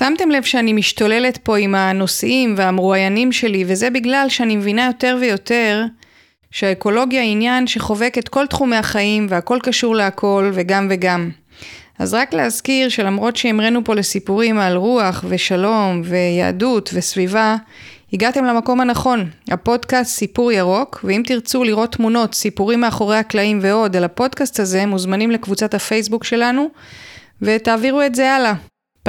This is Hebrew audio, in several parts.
שמתם לב שאני משתוללת פה עם הנושאים והמרואיינים שלי, וזה בגלל שאני מבינה יותר ויותר שהאקולוגיה היא עניין שחובק את כל תחומי החיים והכל קשור להכל וגם וגם. אז רק להזכיר שלמרות שהמראנו פה לסיפורים על רוח ושלום ויהדות וסביבה, הגעתם למקום הנכון, הפודקאסט סיפור ירוק, ואם תרצו לראות תמונות, סיפורים מאחורי הקלעים ועוד על הפודקאסט הזה, מוזמנים לקבוצת הפייסבוק שלנו, ותעבירו את זה הלאה.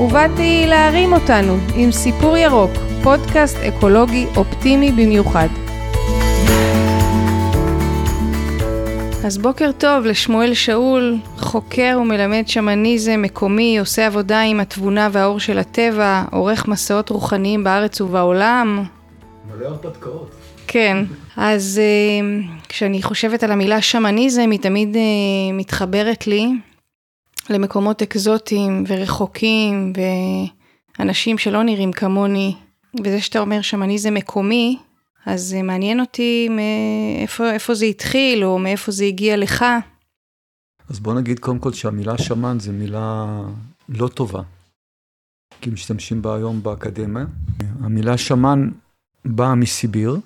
ובאתי להרים אותנו עם סיפור ירוק, פודקאסט אקולוגי אופטימי במיוחד. אז בוקר טוב לשמואל שאול, חוקר ומלמד שמניזם מקומי, עושה עבודה עם התבונה והאור של הטבע, עורך מסעות רוחניים בארץ ובעולם. מלא הרפתקאות. כן, אז uh, כשאני חושבת על המילה שמניזם, היא תמיד uh, מתחברת לי למקומות אקזוטיים ורחוקים ואנשים שלא נראים כמוני. וזה שאתה אומר שמניזם מקומי, אז מעניין אותי מאיפה, איפה זה התחיל, או מאיפה זה הגיע לך. אז בוא נגיד קודם כל שהמילה שמן זה מילה לא טובה, כי משתמשים בה היום באקדמיה. המילה שמן באה מסיביר,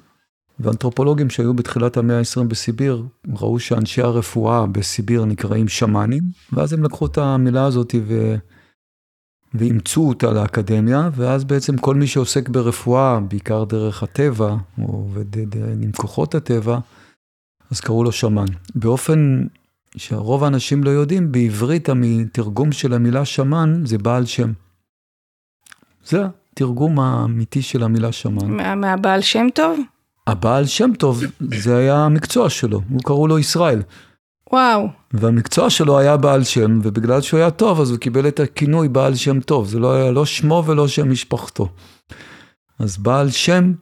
ואנתרופולוגים שהיו בתחילת המאה ה-20 בסיביר, ראו שאנשי הרפואה בסיביר נקראים שמנים, ואז הם לקחו את המילה הזאת ו... ואימצו אותה לאקדמיה, ואז בעצם כל מי שעוסק ברפואה, בעיקר דרך הטבע, או עובד עם כוחות הטבע, אז קראו לו שמן. באופן שרוב האנשים לא יודעים, בעברית התרגום של המילה שמן זה בעל שם. זה התרגום האמיתי של המילה שמן. מה, מהבעל שם טוב? הבעל שם טוב, זה היה המקצוע שלו, הוא קראו לו ישראל. וואו. והמקצוע שלו היה בעל שם, ובגלל שהוא היה טוב, אז הוא קיבל את הכינוי בעל שם טוב. זה לא היה לא שמו ולא שם משפחתו. אז בעל שם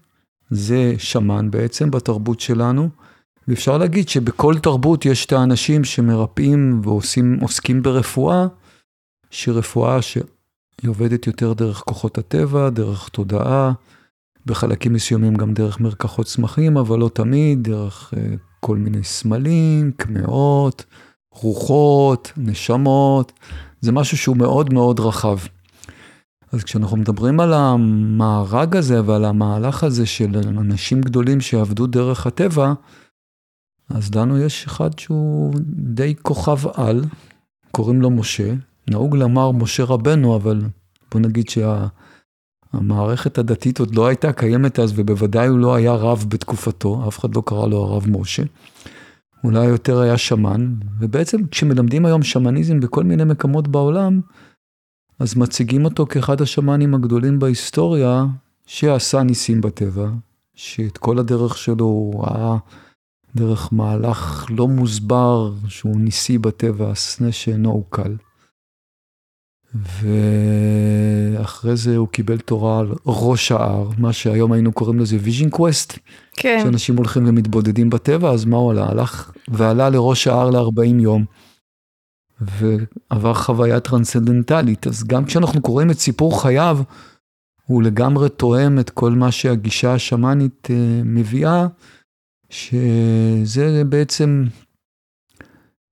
זה שמן בעצם בתרבות שלנו, ואפשר להגיד שבכל תרבות יש את האנשים שמרפאים ועוסקים ברפואה, שרפואה שהיא עובדת יותר דרך כוחות הטבע, דרך תודעה, בחלקים מסוימים גם דרך מרקחות צמחים, אבל לא תמיד, דרך uh, כל מיני סמלים, קמעות, רוחות, נשמות, זה משהו שהוא מאוד מאוד רחב. אז כשאנחנו מדברים על המארג הזה ועל המהלך הזה של אנשים גדולים שעבדו דרך הטבע, אז לנו יש אחד שהוא די כוכב על, קוראים לו משה. נהוג לומר משה רבנו, אבל בוא נגיד שהמערכת הדתית עוד לא הייתה קיימת אז, ובוודאי הוא לא היה רב בתקופתו, אף אחד לא קרא לו הרב משה. אולי יותר היה שמן, ובעצם כשמלמדים היום שמניזם בכל מיני מקומות בעולם, אז מציגים אותו כאחד השמנים הגדולים בהיסטוריה, שעשה ניסים בטבע, שאת כל הדרך שלו הוא ראה דרך מהלך לא מוסבר, שהוא ניסי בטבע, הסנה שאינו אוכל. ואחרי זה הוא קיבל תורה על ראש ההר, מה שהיום היינו קוראים לזה vision quest. כן. שאנשים הולכים ומתבודדים בטבע, אז מה הוא עלה? הלך ועלה לראש ההר ל-40 יום. ועבר חוויה טרנסצנדנטלית. אז גם כשאנחנו קוראים את סיפור חייו, הוא לגמרי תואם את כל מה שהגישה השמאנית אה, מביאה, שזה בעצם,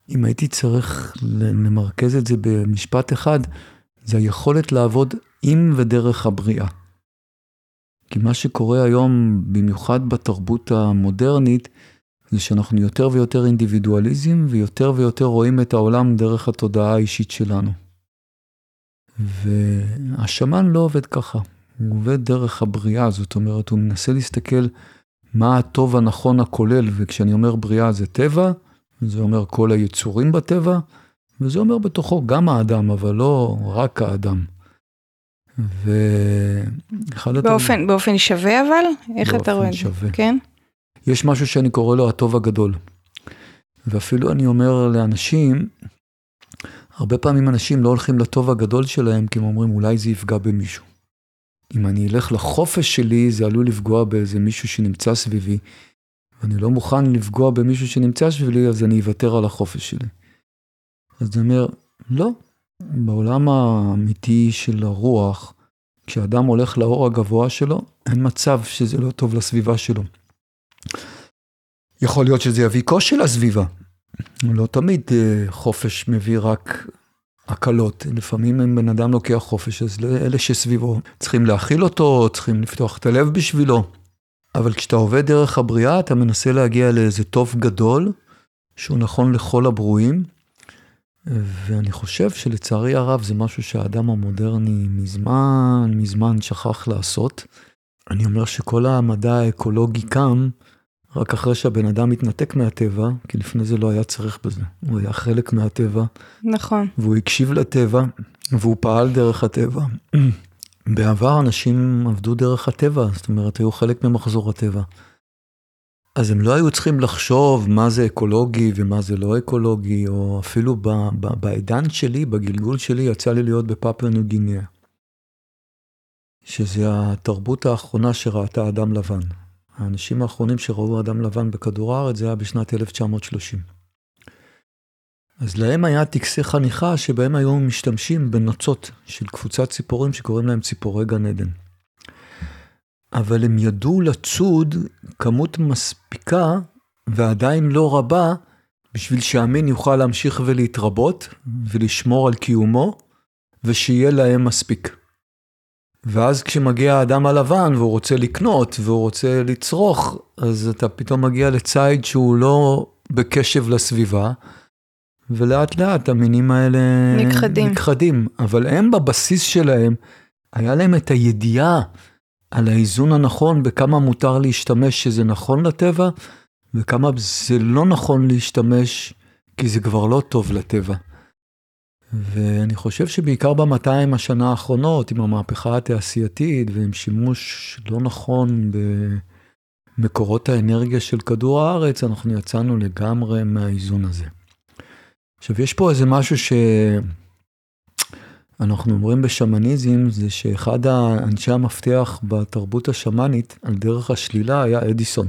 אם הייתי צריך למרכז את זה במשפט אחד, זה היכולת לעבוד עם ודרך הבריאה. כי מה שקורה היום, במיוחד בתרבות המודרנית, זה שאנחנו יותר ויותר אינדיבידואליזם ויותר ויותר רואים את העולם דרך התודעה האישית שלנו. והשמן לא עובד ככה, הוא עובד דרך הבריאה, זאת אומרת, הוא מנסה להסתכל מה הטוב הנכון הכולל, וכשאני אומר בריאה זה טבע, זה אומר כל היצורים בטבע, וזה אומר בתוכו גם האדם, אבל לא רק האדם. ואחד באופן, התמ... באופן שווה אבל? איך אתה רואה את זה? באופן שווה. כן? יש משהו שאני קורא לו הטוב הגדול. ואפילו אני אומר לאנשים, הרבה פעמים אנשים לא הולכים לטוב הגדול שלהם, כי הם אומרים, אולי זה יפגע במישהו. אם אני אלך לחופש שלי, זה עלול לפגוע באיזה מישהו שנמצא סביבי. ואני לא מוכן לפגוע במישהו שנמצא סביבי, אז אני אוותר על החופש שלי. אז אני אומר, לא. בעולם האמיתי של הרוח, כשאדם הולך לאור הגבוה שלו, אין מצב שזה לא טוב לסביבה שלו. יכול להיות שזה יביא קושי לסביבה. לא תמיד אה, חופש מביא רק הקלות. לפעמים אם בן אדם לוקח חופש, אז אלה שסביבו צריכים להכיל אותו, צריכים לפתוח את הלב בשבילו. אבל כשאתה עובד דרך הבריאה, אתה מנסה להגיע לאיזה טוב גדול, שהוא נכון לכל הברואים. ואני חושב שלצערי הרב זה משהו שהאדם המודרני מזמן, מזמן שכח לעשות. אני אומר שכל המדע האקולוגי קם רק אחרי שהבן אדם התנתק מהטבע, כי לפני זה לא היה צריך בזה. הוא היה חלק מהטבע. נכון. והוא הקשיב לטבע, והוא פעל דרך הטבע. בעבר אנשים עבדו דרך הטבע, זאת אומרת, היו חלק ממחזור הטבע. אז הם לא היו צריכים לחשוב מה זה אקולוגי ומה זה לא אקולוגי, או אפילו בעידן שלי, בגלגול שלי, יצא לי להיות בפפואה ניו גינאה. שזה התרבות האחרונה שראתה אדם לבן. האנשים האחרונים שראו אדם לבן בכדור הארץ זה היה בשנת 1930. אז להם היה טקסי חניכה שבהם היו משתמשים בנוצות של קבוצת ציפורים שקוראים להם ציפורי גן עדן. אבל הם ידעו לצוד כמות מספיקה ועדיין לא רבה בשביל שהמין יוכל להמשיך ולהתרבות ולשמור על קיומו ושיהיה להם מספיק. ואז כשמגיע האדם הלבן והוא רוצה לקנות והוא רוצה לצרוך, אז אתה פתאום מגיע לציד שהוא לא בקשב לסביבה, ולאט לאט המינים האלה נכחדים. נכחדים. אבל הם בבסיס שלהם, היה להם את הידיעה על האיזון הנכון בכמה מותר להשתמש שזה נכון לטבע, וכמה זה לא נכון להשתמש כי זה כבר לא טוב לטבע. ואני חושב שבעיקר ב-200 השנה האחרונות, עם המהפכה התעשייתית ועם שימוש לא נכון במקורות האנרגיה של כדור הארץ, אנחנו יצאנו לגמרי מהאיזון הזה. עכשיו, יש פה איזה משהו שאנחנו אומרים בשמניזם, זה שאחד האנשי המפתח בתרבות השמאנית, על דרך השלילה, היה אדיסון.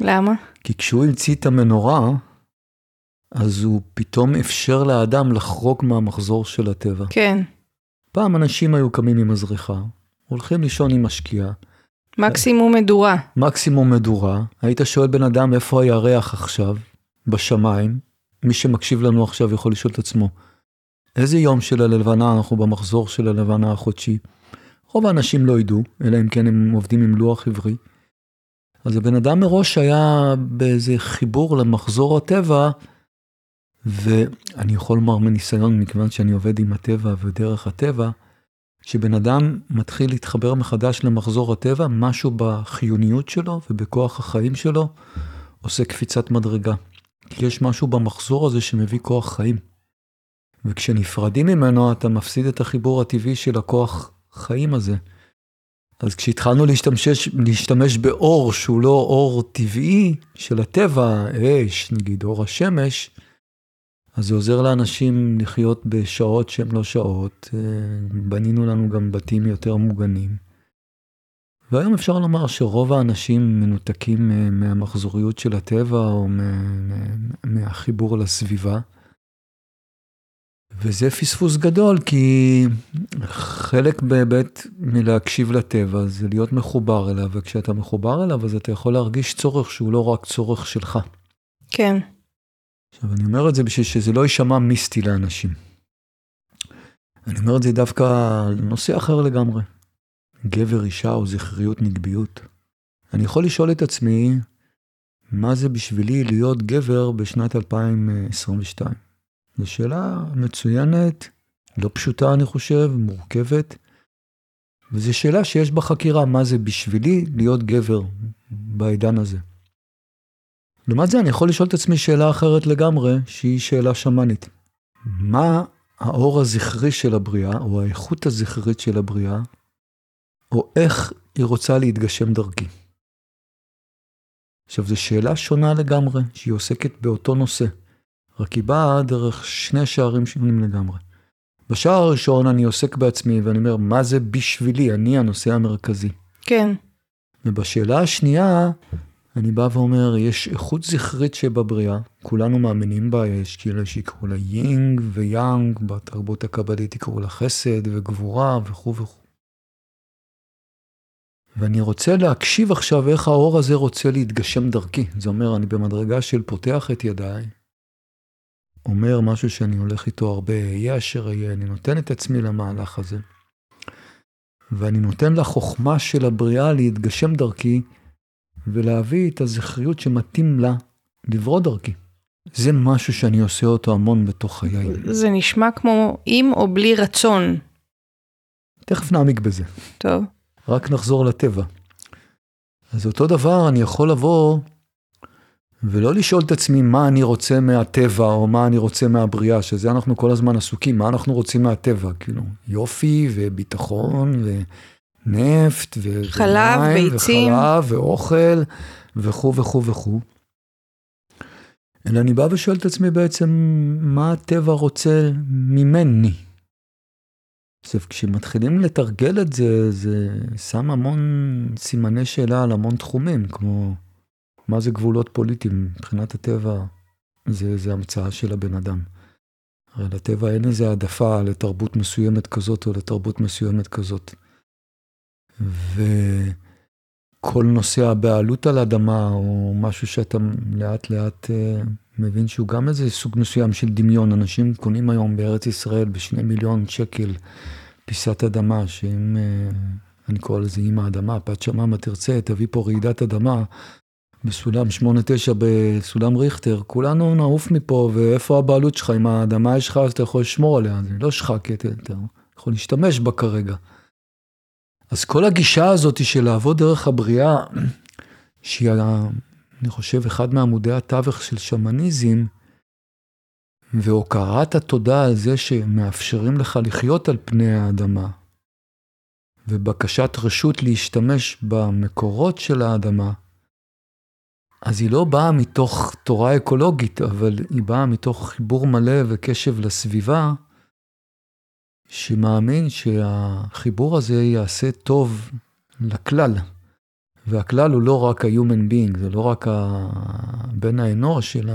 למה? כי כשהוא המציא את המנורה, אז הוא פתאום אפשר לאדם לחרוג מהמחזור של הטבע. כן. פעם אנשים היו קמים עם מזרחה, הולכים לישון עם משקיעה. מקסימום מדורה. מקסימום מדורה. היית שואל בן אדם איפה הירח עכשיו, בשמיים, מי שמקשיב לנו עכשיו יכול לשאול את עצמו, איזה יום של הלבנה אנחנו במחזור של הלבנה החודשי? רוב האנשים לא ידעו, אלא אם כן הם עובדים עם לוח עברי. אז הבן אדם מראש היה באיזה חיבור למחזור הטבע, ואני יכול לומר מניסיון, מכיוון שאני עובד עם הטבע ודרך הטבע, כשבן אדם מתחיל להתחבר מחדש למחזור הטבע, משהו בחיוניות שלו ובכוח החיים שלו עושה קפיצת מדרגה. כי יש משהו במחזור הזה שמביא כוח חיים. וכשנפרדים ממנו אתה מפסיד את החיבור הטבעי של הכוח חיים הזה. אז כשהתחלנו להשתמש, להשתמש באור שהוא לא אור טבעי של הטבע, אש, נגיד אור השמש, אז זה עוזר לאנשים לחיות בשעות שהן לא שעות. אה, בנינו לנו גם בתים יותר מוגנים. והיום אפשר לומר שרוב האנשים מנותקים אה, מהמחזוריות של הטבע או מהחיבור לסביבה. וזה פספוס גדול, כי חלק באמת מלהקשיב לטבע זה להיות מחובר אליו, וכשאתה מחובר אליו אז אתה יכול להרגיש צורך שהוא לא רק צורך שלך. כן. עכשיו, אני אומר את זה בשביל שזה לא יישמע מיסטי לאנשים. אני אומר את זה דווקא על נושא אחר לגמרי. גבר, אישה או זכריות, נגביות. אני יכול לשאול את עצמי, מה זה בשבילי להיות גבר בשנת 2022? זו שאלה מצוינת, לא פשוטה אני חושב, מורכבת, וזו שאלה שיש בה חקירה, מה זה בשבילי להיות גבר בעידן הזה. לעומת זה אני יכול לשאול את עצמי שאלה אחרת לגמרי, שהיא שאלה שמאנית. מה האור הזכרי של הבריאה, או האיכות הזכרית של הבריאה, או איך היא רוצה להתגשם דרכי? עכשיו, זו שאלה שונה לגמרי, שהיא עוסקת באותו נושא. רק היא באה דרך שני שערים שונים לגמרי. בשער הראשון אני עוסק בעצמי ואני אומר, מה זה בשבילי? אני הנושא המרכזי. כן. ובשאלה השנייה, אני בא ואומר, יש איכות זכרית שבבריאה, כולנו מאמינים בה, יש כאלה שיקראו לה יינג ויאנג, בתרבות הקבלית יקראו לה חסד וגבורה וכו' וכו'. ואני רוצה להקשיב עכשיו איך האור הזה רוצה להתגשם דרכי. זה אומר, אני במדרגה של פותח את ידיי, אומר משהו שאני הולך איתו הרבה, יהיה אשר יהיה, אני נותן את עצמי למהלך הזה. ואני נותן לחוכמה של הבריאה להתגשם דרכי, ולהביא את הזכריות שמתאים לה לברוא דרכי. זה משהו שאני עושה אותו המון בתוך חיי. זה נשמע כמו עם או בלי רצון. תכף נעמיק בזה. טוב. רק נחזור לטבע. אז אותו דבר, אני יכול לבוא ולא לשאול את עצמי מה אני רוצה מהטבע או מה אני רוצה מהבריאה, שזה אנחנו כל הזמן עסוקים, מה אנחנו רוצים מהטבע, כאילו, יופי וביטחון ונפט ו... חלב, ומים, ביצים. וחלב ואוכל וכו' וכו' וכו'. אלא אני בא ושואל את עצמי בעצם, מה הטבע רוצה ממני? עכשיו, כשמתחילים לתרגל את זה, זה שם המון סימני שאלה על המון תחומים, כמו מה זה גבולות פוליטיים מבחינת הטבע, זה, זה המצאה של הבן אדם. הרי לטבע אין איזה העדפה לתרבות מסוימת כזאת או לתרבות מסוימת כזאת. וכל נושא הבעלות על אדמה, או משהו שאתה לאט לאט אה, מבין שהוא גם איזה סוג מסוים של דמיון. אנשים קונים היום בארץ ישראל בשני מיליון שקל פיסת אדמה, שאם, אה, אני קורא לזה אימא אדמה, פת שממה תרצה, תביא פה רעידת אדמה, בסולם 8-9 בסולם ריכטר, כולנו נעוף מפה, ואיפה הבעלות שלך? אם האדמה יש לך, אז אתה יכול לשמור עליה, זה לא שחקת יותר, יכול להשתמש בה כרגע. אז כל הגישה הזאת של לעבוד דרך הבריאה, שהיא, אני חושב, אחד מעמודי התווך של שמניזם, והוקרת התודה על זה שמאפשרים לך לחיות על פני האדמה, ובקשת רשות להשתמש במקורות של האדמה, אז היא לא באה מתוך תורה אקולוגית, אבל היא באה מתוך חיבור מלא וקשב לסביבה, שמאמין שהחיבור הזה יעשה טוב לכלל. והכלל הוא לא רק ה-human being, זה לא רק בן האנוש, אלא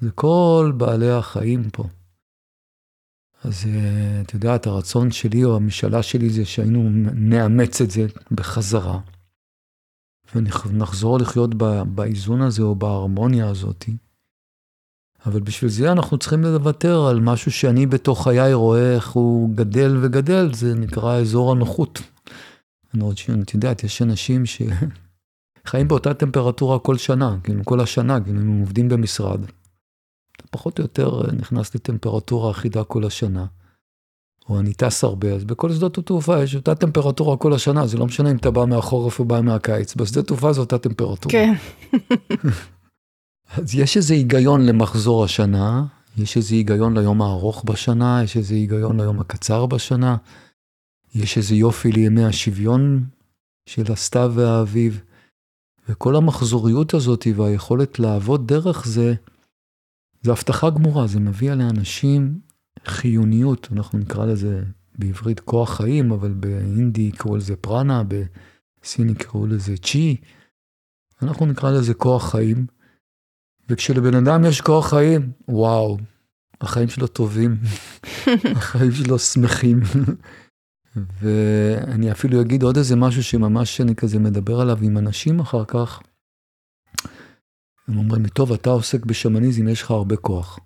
זה כל בעלי החיים פה. אז אה, את הרצון שלי או המשאלה שלי זה שהיינו נאמץ את זה בחזרה. ונחזור לחיות באיזון הזה או בהרמוניה הזאת. אבל בשביל זה אנחנו צריכים לוותר על משהו שאני בתוך חיי רואה איך הוא גדל וגדל, זה נקרא אזור הנוחות. אני רוצה, את יודעת, יש אנשים שחיים באותה טמפרטורה כל שנה, כאילו כל השנה, כאילו הם עובדים במשרד. פחות או יותר נכנס לטמפרטורה אחידה כל השנה. או אני טס הרבה, אז בכל שדות התעופה יש אותה טמפרטורה כל השנה, זה לא משנה אם אתה בא מהחורף או בא מהקיץ, בשדה תעופה זו אותה טמפרטורה. כן. אז יש איזה היגיון למחזור השנה, יש איזה היגיון ליום הארוך בשנה, יש איזה היגיון ליום הקצר בשנה, יש איזה יופי לימי השוויון של הסתיו והאביב, וכל המחזוריות הזאת והיכולת לעבוד דרך זה, זה הבטחה גמורה, זה מביא לאנשים חיוניות, אנחנו נקרא לזה בעברית כוח חיים, אבל באינדי יקראו לזה פראנה, בסין יקראו לזה צ'י, אנחנו נקרא לזה כוח חיים. וכשלבן אדם יש כוח חיים, וואו, החיים שלו טובים, החיים שלו שמחים. ואני אפילו אגיד עוד איזה משהו שממש אני כזה מדבר עליו עם אנשים אחר כך. הם אומרים לי, טוב, אתה עוסק בשמניזם, יש לך הרבה כוח.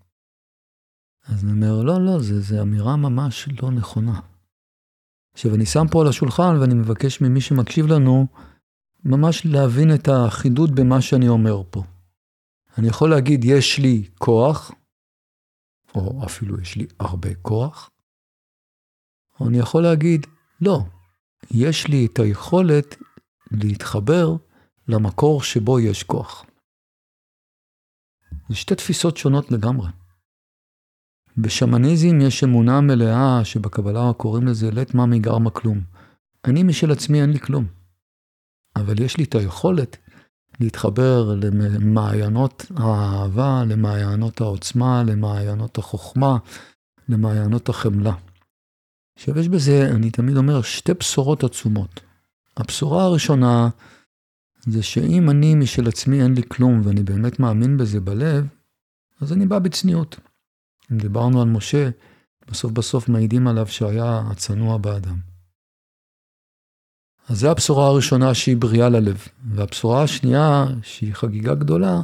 אז אני אומר, לא, לא, זו אמירה ממש לא נכונה. עכשיו, אני שם פה על השולחן ואני מבקש ממי שמקשיב לנו, ממש להבין את החידוד במה שאני אומר פה. אני יכול להגיד, יש לי כוח, או אפילו יש לי הרבה כוח, או אני יכול להגיד, לא, יש לי את היכולת להתחבר למקור שבו יש כוח. זה שתי תפיסות שונות לגמרי. בשמניזם יש אמונה מלאה שבקבלה קוראים לזה לית ממי גרמה כלום. אני משל עצמי אין לי כלום. אבל יש לי את היכולת להתחבר למעיינות האהבה, למעיינות העוצמה, למעיינות החוכמה, למעיינות החמלה. עכשיו יש בזה, אני תמיד אומר, שתי בשורות עצומות. הבשורה הראשונה זה שאם אני משל עצמי אין לי כלום ואני באמת מאמין בזה בלב, אז אני בא בצניעות. אם דיברנו על משה, בסוף בסוף מעידים עליו שהיה הצנוע באדם. אז זו הבשורה הראשונה שהיא בריאה ללב. והבשורה השנייה, שהיא חגיגה גדולה,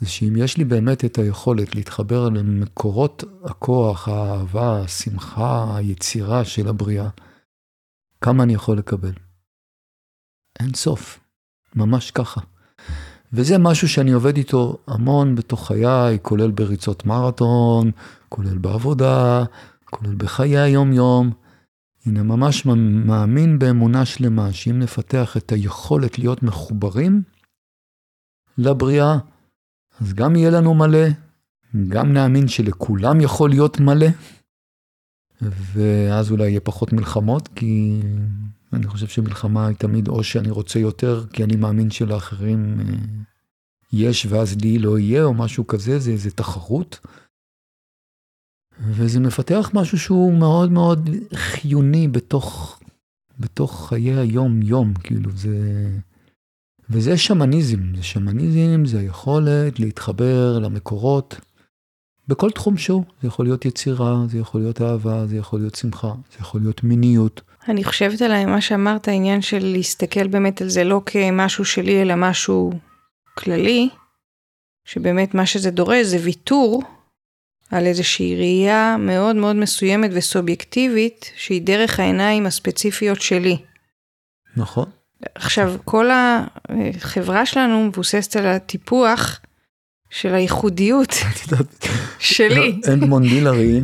זה שאם יש לי באמת את היכולת להתחבר למקורות הכוח, האהבה, השמחה, היצירה של הבריאה, כמה אני יכול לקבל? אין סוף, ממש ככה. וזה משהו שאני עובד איתו המון בתוך חיי, כולל בריצות מרתון, כולל בעבודה, כולל בחיי היום-יום. הנה, ממש מאמין באמונה שלמה, שאם נפתח את היכולת להיות מחוברים לבריאה, אז גם יהיה לנו מלא, גם נאמין שלכולם יכול להיות מלא, ואז אולי יהיה פחות מלחמות, כי אני חושב שמלחמה היא תמיד או שאני רוצה יותר, כי אני מאמין שלאחרים אה, יש ואז לי לא יהיה, או משהו כזה, זה איזה תחרות. וזה מפתח משהו שהוא מאוד מאוד חיוני בתוך, בתוך חיי היום-יום, כאילו זה... וזה שמניזם, זה שמניזם, זה היכולת להתחבר למקורות בכל תחום שהוא. זה יכול להיות יצירה, זה יכול להיות אהבה, זה יכול להיות שמחה, זה יכול להיות מיניות. אני חושבת עליי מה שאמרת, העניין של להסתכל באמת על זה לא כמשהו שלי, אלא משהו כללי, שבאמת מה שזה דורש זה ויתור על איזושהי ראייה מאוד מאוד מסוימת וסובייקטיבית, שהיא דרך העיניים הספציפיות שלי. נכון. עכשיו, כל החברה שלנו מבוססת על הטיפוח של הייחודיות שלי. אדמונד הילרי,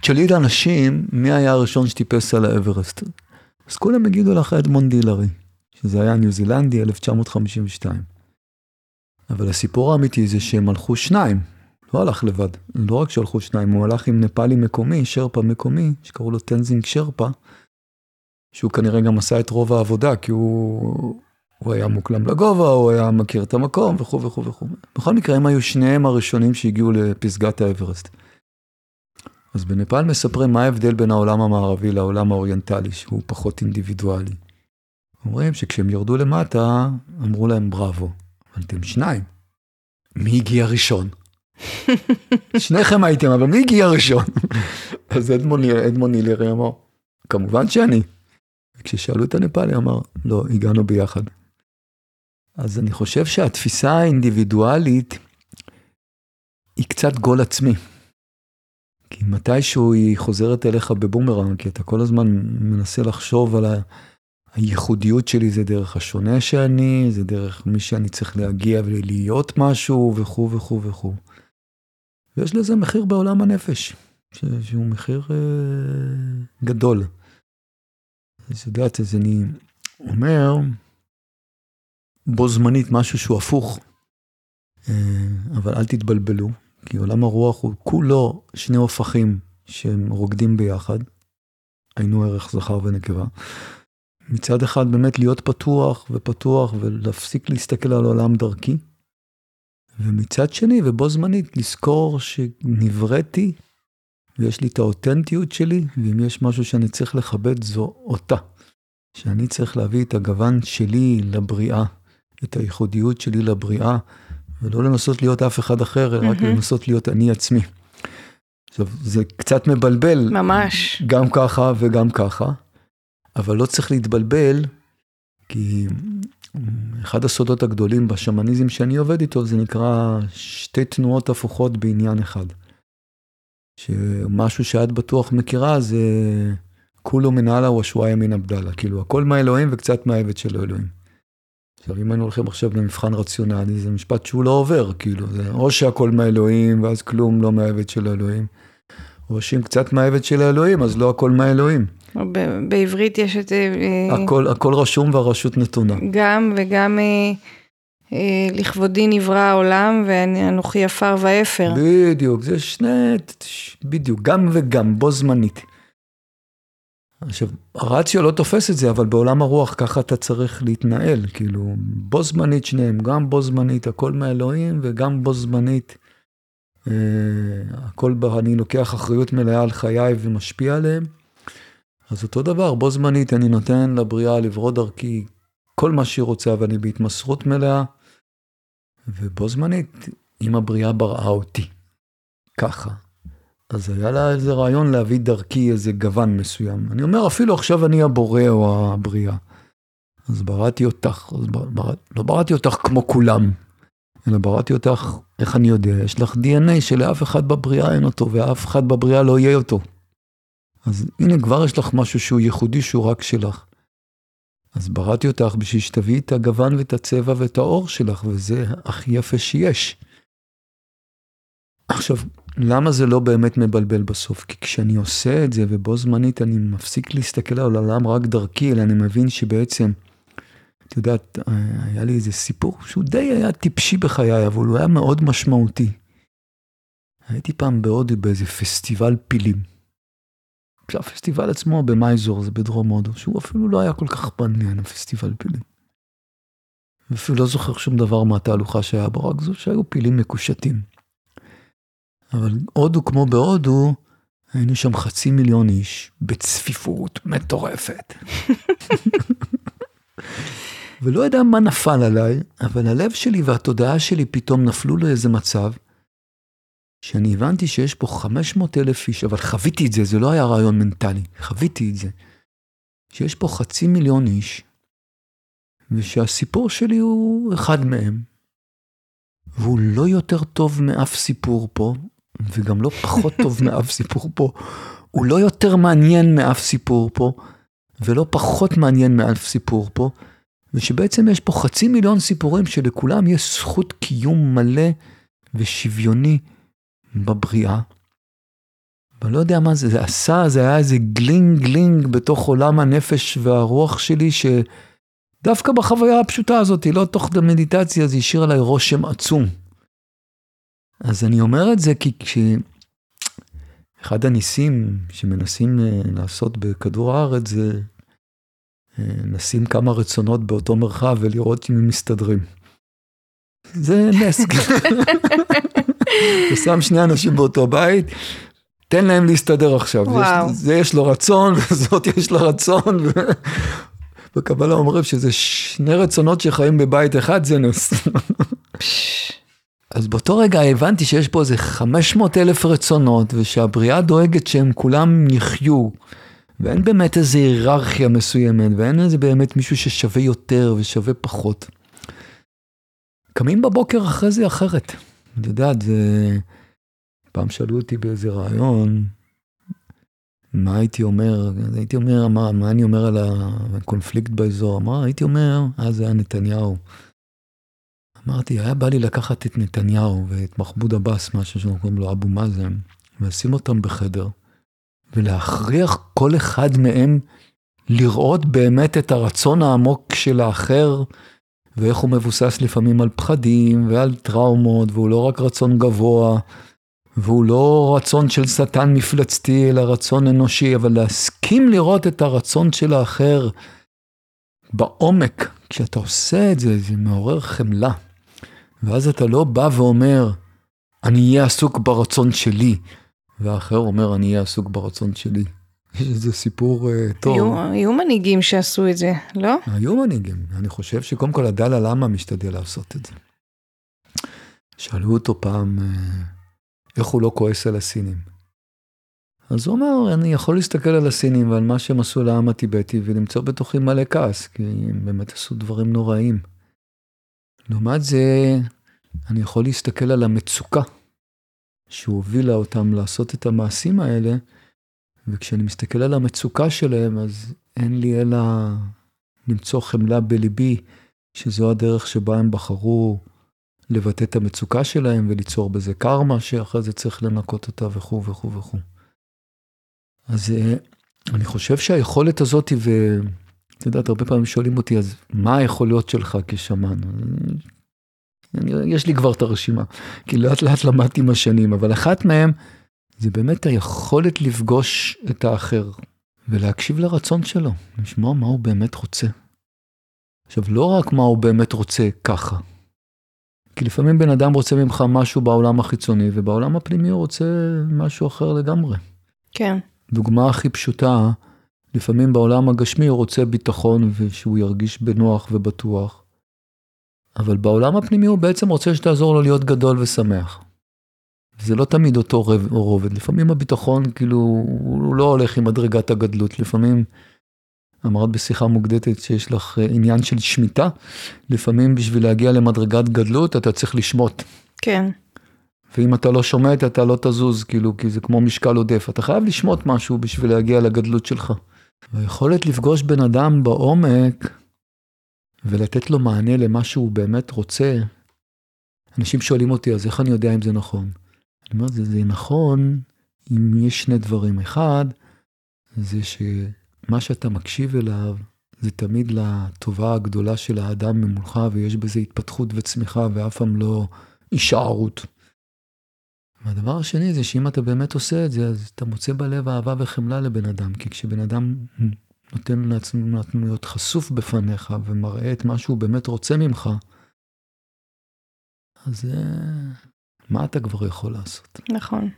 תשאלי את האנשים מי היה הראשון שטיפס על האברסט. אז כולם יגידו לך אדמונד הילרי, שזה היה ניו זילנדי 1952. אבל הסיפור האמיתי זה שהם הלכו שניים, לא הלך לבד. לא רק שהלכו שניים, הוא הלך עם נפאלי מקומי, שרפה מקומי, שקראו לו טנזינג שרפה, שהוא כנראה גם עשה את רוב העבודה, כי הוא, הוא היה מוקלם לגובה, הוא היה מכיר את המקום וכו' וכו' וכו'. בכל מקרה, הם היו שניהם הראשונים שהגיעו לפסגת האברסט. אז בנפאל מספרים מה ההבדל בין העולם המערבי לעולם האוריינטלי, שהוא פחות אינדיבידואלי. אומרים שכשהם ירדו למטה, אמרו להם בראבו, אבל אתם שניים. מי הגיע ראשון? שניכם הייתם, אבל מי הגיע ראשון? אז אדמון הילרי אמר, כמובן שאני. כששאלו את הנפאלי, אמר, לא, הגענו ביחד. אז אני חושב שהתפיסה האינדיבידואלית היא קצת גול עצמי. כי מתישהו היא חוזרת אליך בבומרנג, כי אתה כל הזמן מנסה לחשוב על ה... הייחודיות שלי זה דרך השונה שאני, זה דרך מי שאני צריך להגיע ולהיות משהו וכו' וכו' וכו'. ויש לזה מחיר בעולם הנפש, שהוא מחיר אה, גדול. אז יודעת, אז אני אומר, בו זמנית משהו שהוא הפוך, אה, אבל אל תתבלבלו, כי עולם הרוח הוא כולו שני הופכים שהם רוקדים ביחד, היינו ערך זכר ונקבה. מצד אחד באמת להיות פתוח ופתוח ולהפסיק להסתכל על העולם דרכי, ומצד שני ובו זמנית לזכור שנבראתי ויש לי את האותנטיות שלי, ואם יש משהו שאני צריך לכבד זו אותה. שאני צריך להביא את הגוון שלי לבריאה, את הייחודיות שלי לבריאה, ולא לנסות להיות אף אחד אחר, mm-hmm. רק לנסות להיות אני עצמי. עכשיו, זה קצת מבלבל. ממש. גם ככה וגם ככה, אבל לא צריך להתבלבל, כי אחד הסודות הגדולים בשמניזם שאני עובד איתו, זה נקרא שתי תנועות הפוכות בעניין אחד. שמשהו שאת בטוח מכירה זה כולו מנהלה ושוואיה מן עבדאללה, כאילו הכל מהאלוהים וקצת מהעבד של האלוהים. עכשיו אם היינו הולכים עכשיו למבחן רציונלי זה משפט שהוא לא עובר, כאילו זה או שהכל מהאלוהים ואז כלום לא מהעבד של האלוהים, או שאם קצת מהעבד של האלוהים אז לא הכל מהאלוהים. בעברית יש את... אה, הכל, הכל רשום והרשות נתונה. גם וגם... אה, אה, לכבודי נברא העולם ואנוכי עפר ואפר. בדיוק, זה שני, בדיוק, גם וגם, בו זמנית. עכשיו, הרציו לא תופס את זה, אבל בעולם הרוח ככה אתה צריך להתנהל, כאילו, בו זמנית שניהם, גם בו זמנית הכל מאלוהים, וגם בו זמנית אה, הכל, אני לוקח אחריות מלאה על חיי ומשפיע עליהם. אז אותו דבר, בו זמנית אני נותן לבריאה לברוא דרכי כל מה שהיא רוצה, ואני בהתמסרות מלאה, ובו זמנית, אם הבריאה בראה אותי, ככה, אז היה לה איזה רעיון להביא דרכי איזה גוון מסוים. אני אומר, אפילו עכשיו אני הבורא או הבריאה. אז בראתי אותך, אז בר... לא בראתי אותך כמו כולם, אלא בראתי אותך, איך אני יודע, יש לך DNA שלאף אחד בבריאה אין אותו, ואף אחד בבריאה לא יהיה אותו. אז הנה, כבר יש לך משהו שהוא ייחודי, שהוא רק שלך. אז בראתי אותך בשביל שתביאי את הגוון ואת הצבע ואת האור שלך, וזה הכי יפה שיש. עכשיו, למה זה לא באמת מבלבל בסוף? כי כשאני עושה את זה ובו זמנית אני מפסיק להסתכל על העולם רק דרכי, אלא אני מבין שבעצם, את יודעת, היה לי איזה סיפור שהוא די היה טיפשי בחיי, אבל הוא היה מאוד משמעותי. הייתי פעם בהודו באיזה פסטיבל פילים. הפסטיבל עצמו במייזור, זה בדרום הודו, שהוא אפילו לא היה כל כך מעניין, הפסטיבל פילים. ואפילו לא זוכר שום דבר מהתהלוכה שהיה בו, רק זו שהיו פילים מקושטים. אבל הודו כמו בהודו, היינו שם חצי מיליון איש, בצפיפות מטורפת. ולא יודע מה נפל עליי, אבל הלב שלי והתודעה שלי פתאום נפלו לאיזה מצב, שאני הבנתי שיש פה 500 אלף איש, אבל חוויתי את זה, זה לא היה רעיון מנטלי, חוויתי את זה. שיש פה חצי מיליון איש, ושהסיפור שלי הוא אחד מהם, והוא לא יותר טוב מאף סיפור פה, וגם לא פחות טוב מאף סיפור פה. הוא לא יותר מעניין מאף סיפור פה, ולא פחות מעניין מאף סיפור פה, ושבעצם יש פה חצי מיליון סיפורים שלכולם יש זכות קיום מלא ושוויוני בבריאה. ואני לא יודע מה זה, זה עשה, זה היה איזה גלינג גלינג בתוך עולם הנפש והרוח שלי, שדווקא בחוויה הפשוטה הזאת, לא תוך מדיטציה, זה השאיר עליי רושם עצום. אז אני אומר את זה כי כשאחד הניסים שמנסים אה, לעשות בכדור הארץ זה אה, נשים כמה רצונות באותו מרחב ולראות אם הם מסתדרים. זה נס. אתה שם שני אנשים באותו בית, תן להם להסתדר עכשיו. וואו. יש, זה יש לו רצון, וזאת יש לה רצון. בקבלה אומרים שזה שני רצונות שחיים בבית אחד, זה נס. אז באותו רגע הבנתי שיש פה איזה 500 אלף רצונות, ושהבריאה דואגת שהם כולם יחיו. ואין באמת איזה היררכיה מסוימת, ואין איזה באמת מישהו ששווה יותר ושווה פחות. קמים בבוקר אחרי זה אחרת. את יודעת, זה... פעם שאלו אותי באיזה רעיון, מה הייתי אומר, הייתי אומר, מה, מה אני אומר על הקונפליקט באזור? מה הייתי אומר, אז זה היה נתניהו. אמרתי, היה בא לי לקחת את נתניהו ואת מחמוד עבאס, משהו שאנחנו קוראים לו אבו מאזן, ולשים אותם בחדר, ולהכריח כל אחד מהם לראות באמת את הרצון העמוק של האחר, ואיך הוא מבוסס לפעמים על פחדים ועל טראומות, והוא לא רק רצון גבוה, והוא לא רצון של שטן מפלצתי, אלא רצון אנושי, אבל להסכים לראות את הרצון של האחר בעומק, כשאתה עושה את זה, זה מעורר חמלה. ואז אתה לא בא ואומר, אני אהיה עסוק ברצון שלי, והאחר אומר, אני אהיה עסוק ברצון שלי. יש איזה סיפור uh, טוב. היו, היו מנהיגים שעשו את זה, לא? היו מנהיגים. אני חושב שקודם כל הדלה למה משתדל לעשות את זה. שאלו אותו פעם, uh, איך הוא לא כועס על הסינים. אז הוא אמר, אני יכול להסתכל על הסינים ועל מה שהם עשו לעם הטיבטי ולמצוא בתוכי מלא כעס, כי הם באמת עשו דברים נוראים. לעומת זה, אני יכול להסתכל על המצוקה שהובילה אותם לעשות את המעשים האלה, וכשאני מסתכל על המצוקה שלהם, אז אין לי אלא למצוא חמלה בליבי, שזו הדרך שבה הם בחרו לבטא את המצוקה שלהם וליצור בזה קרמה, שאחרי זה צריך לנקות אותה וכו' וכו' וכו'. אז אה, אני חושב שהיכולת הזאת, ואת יודעת, הרבה פעמים שואלים אותי, אז מה היכולות שלך כשמן? יש לי כבר את הרשימה, כי לאט לאט למדתי עם השנים, אבל אחת מהן זה באמת היכולת לפגוש את האחר ולהקשיב לרצון שלו, לשמוע מה הוא באמת רוצה. עכשיו, לא רק מה הוא באמת רוצה ככה, כי לפעמים בן אדם רוצה ממך משהו בעולם החיצוני, ובעולם הפנימי הוא רוצה משהו אחר לגמרי. כן. דוגמה הכי פשוטה, לפעמים בעולם הגשמי הוא רוצה ביטחון ושהוא ירגיש בנוח ובטוח, אבל בעולם הפנימי הוא בעצם רוצה שתעזור לו להיות גדול ושמח. זה לא תמיד אותו רובד, לפעמים הביטחון כאילו הוא לא הולך עם מדרגת הגדלות, לפעמים אמרת בשיחה מוקדטת שיש לך אה, עניין של שמיטה, לפעמים בשביל להגיע למדרגת גדלות אתה צריך לשמוט. כן. ואם אתה לא שומט אתה לא תזוז, כאילו, כי זה כמו משקל עודף, אתה חייב לשמוט משהו בשביל להגיע לגדלות שלך. היכולת לפגוש בן אדם בעומק ולתת לו מענה למה שהוא באמת רוצה, אנשים שואלים אותי, אז איך אני יודע אם זה נכון? אני אומר, זה, זה נכון אם יש שני דברים. אחד, זה שמה שאתה מקשיב אליו, זה תמיד לטובה הגדולה של האדם ממולך, ויש בזה התפתחות וצמיחה, ואף פעם לא הישארות. והדבר השני זה שאם אתה באמת עושה את זה, אז אתה מוצא בלב אהבה וחמלה לבן אדם, כי כשבן אדם נותן לעצמו להיות חשוף בפניך ומראה את מה שהוא באמת רוצה ממך, אז אה, מה אתה כבר יכול לעשות? נכון.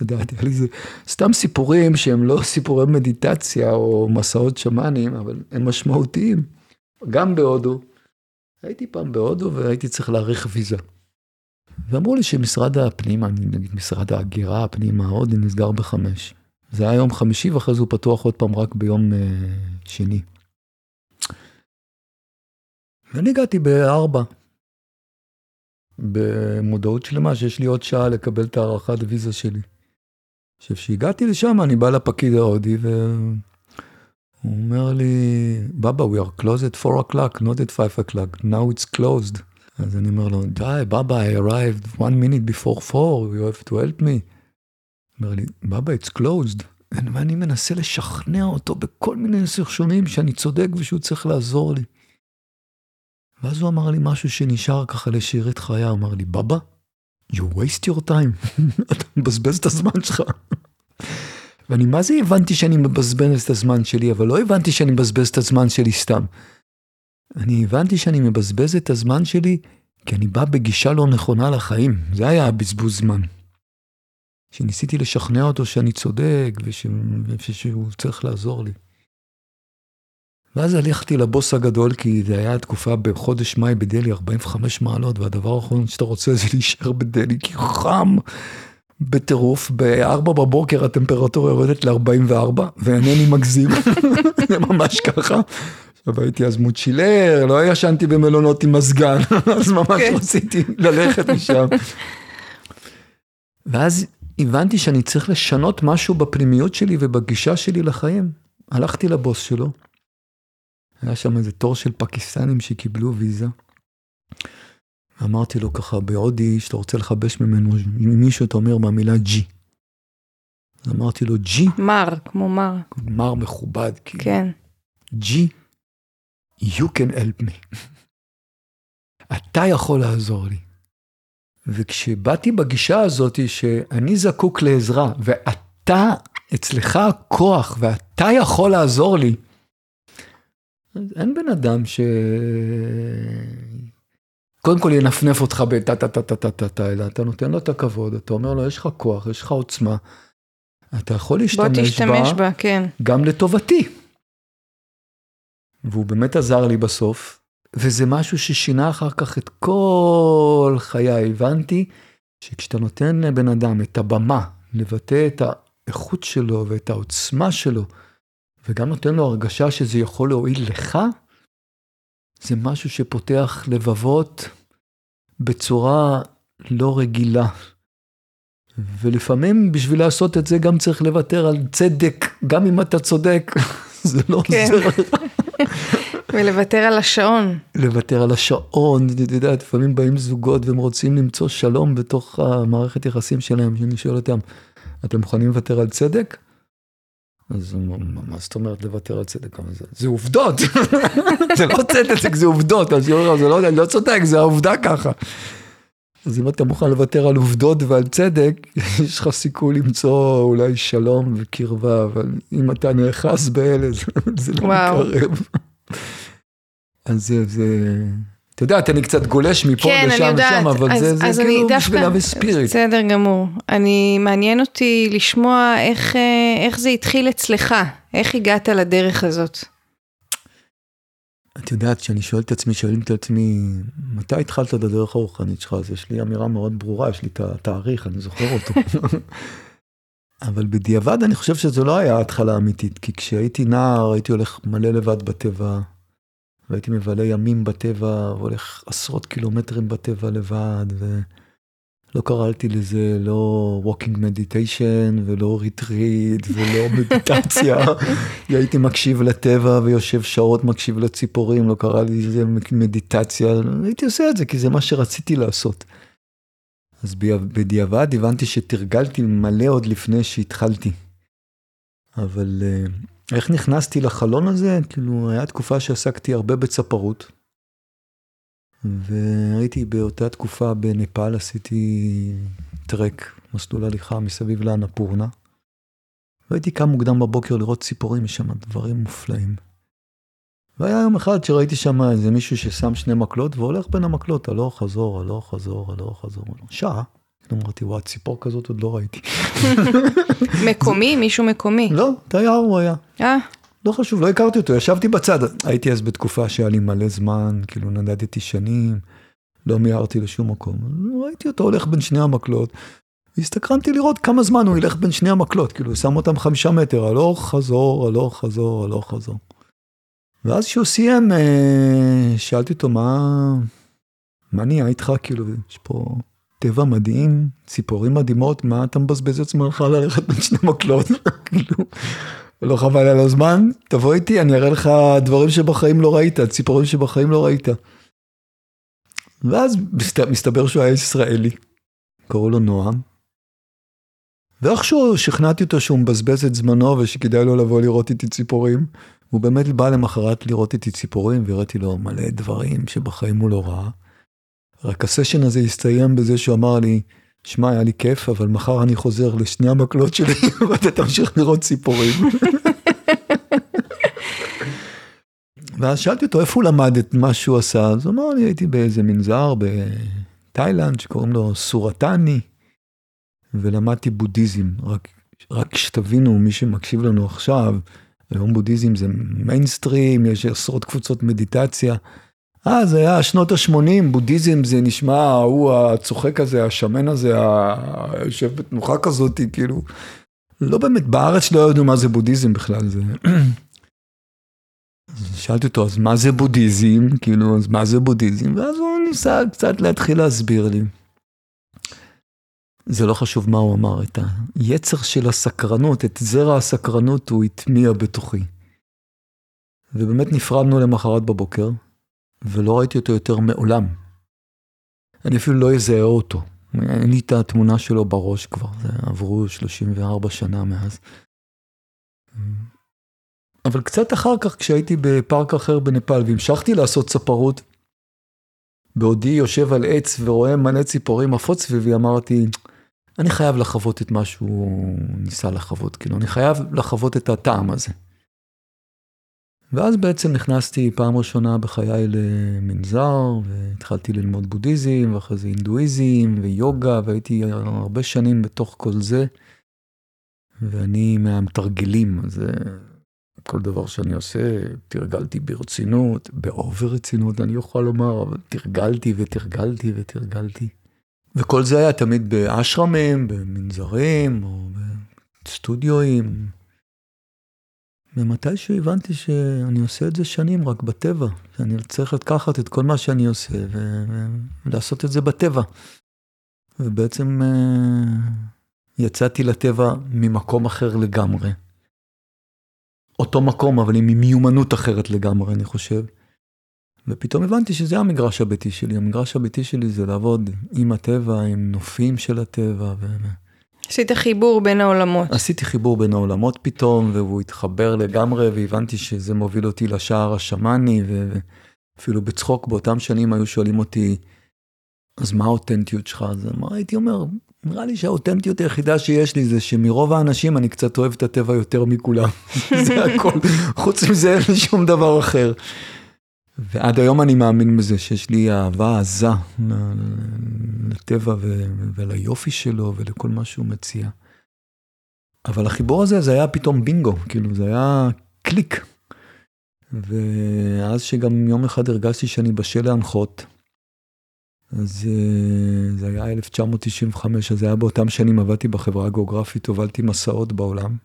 יודעת, היה לי זה סתם סיפורים שהם לא סיפורי מדיטציה או מסעות שמאנים, אבל הם משמעותיים. גם בהודו. הייתי פעם בהודו והייתי צריך להאריך ויזה. ואמרו לי שמשרד הפנים, נגיד משרד ההגירה, הפנים ההודי נסגר בחמש. זה היה יום חמישי ואחרי זה הוא פתוח עוד פעם רק ביום uh, שני. ואני הגעתי בארבע. במודעות שלמה שיש לי עוד שעה לקבל את הארכת ויזה שלי. עכשיו, כשהגעתי לשם, אני בא לפקיד ההודי, והוא אומר לי, בבא, we are closed at 4 o'clock, not at 5 o'clock, now it's closed. אז אני אומר לו, די, בבא, I arrived one minute before 4, you have to help me. אומר לי, בבא, it's closed. ואני מנסה לשכנע אותו בכל מיני סרשונים שאני צודק ושהוא צריך לעזור לי. ואז הוא אמר לי משהו שנשאר ככה לשארית חיי, הוא אמר לי, בבא, you waste your time, אתה מבזבז את הזמן שלך. ואני מה זה הבנתי שאני מבזבז את הזמן שלי, אבל לא הבנתי שאני מבזבז את הזמן שלי סתם. אני הבנתי שאני מבזבז את הזמן שלי כי אני בא בגישה לא נכונה לחיים, זה היה הבזבוז זמן. שניסיתי לשכנע אותו שאני צודק וש... ושהוא צריך לעזור לי. ואז הלכתי לבוס הגדול, כי זה היה תקופה בחודש מאי בדלהי, 45 מעלות, והדבר האחרון שאתה רוצה זה להישאר בדלהי, כי חם בטירוף, ב-4 בבוקר הטמפרטורה יורדת ל-44, ואינני מגזים, זה ממש ככה. עכשיו הייתי אז מוצ'ילר, לא ישנתי במלונות עם מזגן, אז ממש. כן. רציתי ללכת משם. ואז הבנתי שאני צריך לשנות משהו בפנימיות שלי ובגישה שלי לחיים. הלכתי לבוס שלו, היה שם איזה תור של פקיסטנים שקיבלו ויזה. אמרתי לו ככה בהודי, שאתה רוצה לכבש ממנו מישהו, אתה אומר מהמילה ג'י. אז אמרתי לו, ג'י? מר, כמו מר. מר מכובד, כאילו. כן. ג'י, you can help me. אתה יכול לעזור לי. וכשבאתי בגישה הזאת שאני זקוק לעזרה, ואתה, אצלך הכוח, ואתה יכול לעזור לי, אין בן אדם ש... קודם כל ינפנף אותך בטה טה טה טה טה טה טה, אלא אתה נותן לו את הכבוד, אתה אומר לו, יש לך כוח, יש לך עוצמה, אתה יכול להשתמש בה, בוא תשתמש בה, כן. גם לטובתי. והוא באמת עזר לי בסוף, וזה משהו ששינה אחר כך את כל חיי. הבנתי שכשאתה נותן לבן אדם את הבמה לבטא את האיכות שלו ואת העוצמה שלו, וגם נותן לו הרגשה שזה יכול להועיל לך, זה משהו שפותח לבבות בצורה לא רגילה. ולפעמים בשביל לעשות את זה גם צריך לוותר על צדק, גם אם אתה צודק, זה לא כן. עוזר. ולוותר על השעון. לוותר על השעון, את יודעת, לפעמים באים זוגות והם רוצים למצוא שלום בתוך המערכת יחסים שלהם, שאני שואל אותם, אתם מוכנים לוותר על צדק? אז מה זאת אומרת לוותר על צדק? זה, עובדות, זה לא צדק, זה עובדות, אז זה לא, אני לא צודק, זה העובדה ככה. אז אם אתה מוכן לוותר על עובדות ועל צדק, יש לך סיכוי למצוא אולי שלום וקרבה, אבל אם אתה נאחז באלה, זה, זה לא מקרב. אז זה, זה, אתה יודעת, אני קצת גולש מפה כן, לשם ושם, אבל אז, זה, זה אז כאילו דווקא, בשבילה וספיריט. בסדר גמור. אני, מעניין אותי לשמוע איך, אה, איך זה התחיל אצלך, איך הגעת לדרך הזאת. את יודעת, כשאני שואל את עצמי, שואלים את עצמי, מתי התחלת את הדרך הרוחנית שלך? אז יש לי אמירה מאוד ברורה, יש לי את התאריך, אני זוכר אותו. אבל בדיעבד אני חושב שזו לא היה ההתחלה האמיתית, כי כשהייתי נער הייתי הולך מלא לבד בטבע, והייתי מבלה ימים בטבע, והולך עשרות קילומטרים בטבע לבד, ולא קראתי לזה לא walking meditation, ולא retreat, ולא מדיטציה. הייתי מקשיב לטבע ויושב שעות מקשיב לציפורים, לא קרא לי לזה מדיטציה, הייתי עושה את זה כי זה מה שרציתי לעשות. אז בדיעבד הבנתי שתרגלתי מלא עוד לפני שהתחלתי. אבל אה, איך נכנסתי לחלון הזה? כאילו, היה תקופה שעסקתי הרבה בצפרות. והייתי באותה תקופה בנפאל, עשיתי טרק, מסלול הליכה מסביב לאנפורנה. והייתי קם מוקדם בבוקר לראות ציפורים, יש שם דברים מופלאים. והיה יום אחד שראיתי שם איזה מישהו ששם שני מקלות והולך בין המקלות, הלוך חזור, הלוך חזור, הלוך חזור, שעה. אמרתי, וואי, ציפור כזאת עוד לא ראיתי. מקומי? מישהו מקומי? לא, תייר הוא היה. אה? לא חשוב, לא הכרתי אותו, ישבתי בצד. הייתי אז בתקופה שהיה לי מלא זמן, כאילו נדדתי שנים, לא מיהרתי לשום מקום. ראיתי אותו הולך בין שני המקלות. והסתקרנתי לראות כמה זמן הוא ילך בין שני המקלות, כאילו, שם אותם חמישה מטר, הלוך חזור, הלוך חזור, הלוך חזור. ואז כשהוא סיים, אה, שאלתי אותו, מה, מה נהיה איתך? כאילו, יש פה טבע מדהים, ציפורים מדהימות, מה אתה מבזבז את זמנך ללכת בין שני מקלות? כאילו, לא חבל על הזמן, תבוא איתי, אני אראה לך דברים שבחיים לא ראית, ציפורים שבחיים לא ראית. ואז מסתבר שהוא היה ישראלי, קראו לו נועם. ואיכשהו שכנעתי אותו שהוא מבזבז את זמנו ושכדאי לו לבוא לראות איתי ציפורים. הוא באמת בא למחרת לראות איתי ציפורים והראיתי לו מלא דברים שבחיים הוא לא ראה. רק הסשן הזה הסתיים בזה שהוא אמר לי, שמע, היה לי כיף, אבל מחר אני חוזר לשני המקלות שלי ואתה תמשיך לראות ציפורים. ואז שאלתי אותו איפה הוא למד את מה שהוא עשה, אז הוא אמר לי, הייתי באיזה מנזר בתאילנד שקוראים לו סורתני, ולמדתי בודהיזם. רק, רק שתבינו, מי שמקשיב לנו עכשיו, היום בודהיזם זה מיינסטרים, יש עשרות קבוצות מדיטציה. אה, זה היה שנות ה-80, בודהיזם זה נשמע, ההוא הצוחק הזה, השמן הזה, היושב בתנוחה כזאת, כאילו. לא באמת, בארץ לא ידעו מה זה בודהיזם בכלל, זה... שאלתי אותו, אז מה זה בודהיזם? כאילו, אז מה זה בודהיזם? ואז הוא ניסה קצת להתחיל להסביר לי. זה לא חשוב מה הוא אמר, את היצר של הסקרנות, את זרע הסקרנות הוא הטמיע בתוכי. ובאמת נפרדנו למחרת בבוקר, ולא ראיתי אותו יותר מעולם. אני אפילו לא אזהה אותו. אין לי את התמונה שלו בראש כבר, זה עברו 34 שנה מאז. אבל קצת אחר כך, כשהייתי בפארק אחר בנפאל והמשכתי לעשות צפרות, בעודי יושב על עץ ורואה מלא ציפורים עפות סביבי, אמרתי, אני חייב לחוות את מה שהוא ניסה לחוות, כאילו, אני חייב לחוות את הטעם הזה. ואז בעצם נכנסתי פעם ראשונה בחיי למנזר, והתחלתי ללמוד בודהיזם, ואחרי זה הינדואיזם ויוגה, והייתי הרבה שנים בתוך כל זה. ואני מהמתרגלים, אז כל דבר שאני עושה, תרגלתי ברצינות, באובר רצינות, אני יכול לומר, אבל תרגלתי ותרגלתי ותרגלתי. וכל זה היה תמיד באשרמים, במנזרים, או בסטודיואים. ומתישהו הבנתי שאני עושה את זה שנים רק בטבע, שאני צריך לקחת את כל מה שאני עושה ולעשות את זה בטבע. ובעצם אה, יצאתי לטבע ממקום אחר לגמרי. אותו מקום, אבל עם מיומנות אחרת לגמרי, אני חושב. ופתאום הבנתי שזה המגרש הביתי שלי. המגרש הביתי שלי זה לעבוד עם הטבע, עם נופים של הטבע. ו... עשית חיבור בין העולמות. עשיתי חיבור בין העולמות פתאום, והוא התחבר לגמרי, והבנתי שזה מוביל אותי לשער השמאני, ואפילו בצחוק באותם שנים היו שואלים אותי, אז מה האותנטיות שלך? אז מה הייתי אומר, נראה לי שהאותנטיות היחידה שיש לי זה שמרוב האנשים אני קצת אוהב את הטבע יותר מכולם. זה הכל, חוץ מזה אין לי שום דבר אחר. ועד היום אני מאמין בזה שיש לי אהבה עזה לטבע וליופי שלו ולכל מה שהוא מציע. אבל החיבור הזה זה היה פתאום בינגו, כאילו זה היה קליק. ואז שגם יום אחד הרגשתי שאני בשל להנחות, אז אה, זה היה 1995, אז זה היה באותם שנים עבדתי בחברה הגיאוגרפית, הובלתי מסעות בעולם.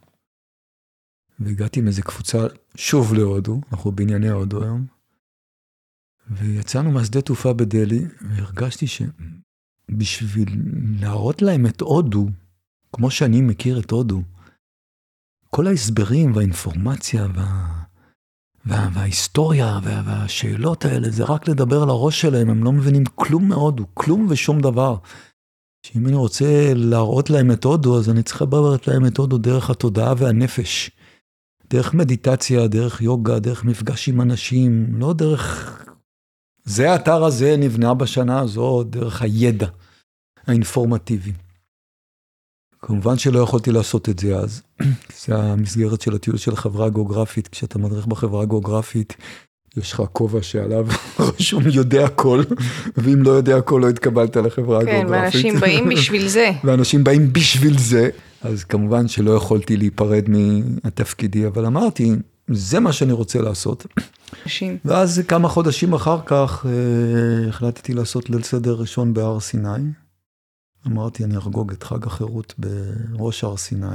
והגעתי עם איזה קבוצה שוב להודו, אנחנו בענייני הודו היום. ויצאנו מהשדה תעופה בדלהי, והרגשתי שבשביל להראות להם את הודו, כמו שאני מכיר את הודו, כל ההסברים והאינפורמציה וה... וה... וההיסטוריה וה... והשאלות האלה, זה רק לדבר על הראש שלהם, הם לא מבינים כלום מהודו, כלום ושום דבר. שאם אני רוצה להראות להם את הודו, אז אני צריך לדבר להם את הודו דרך התודעה והנפש. דרך מדיטציה, דרך יוגה, דרך מפגש עם אנשים, לא דרך זה האתר הזה נבנה בשנה הזו דרך הידע האינפורמטיבי. כמובן שלא יכולתי לעשות את זה אז, זה המסגרת של הטיול של החברה הגיאוגרפית, כשאתה מדריך בחברה הגיאוגרפית, יש לך כובע שעליו רשום יודע הכל, ואם לא יודע הכל לא התקבלת לחברה כן, הגיאוגרפית. כן, ואנשים באים בשביל זה. ואנשים באים בשביל זה, אז כמובן שלא יכולתי להיפרד מהתפקידי, אבל אמרתי, זה מה שאני רוצה לעשות. נשים. ואז כמה חודשים אחר כך אה, החלטתי לעשות ליל סדר ראשון בהר סיני. אמרתי, אני אחגוג את חג החירות בראש הר סיני.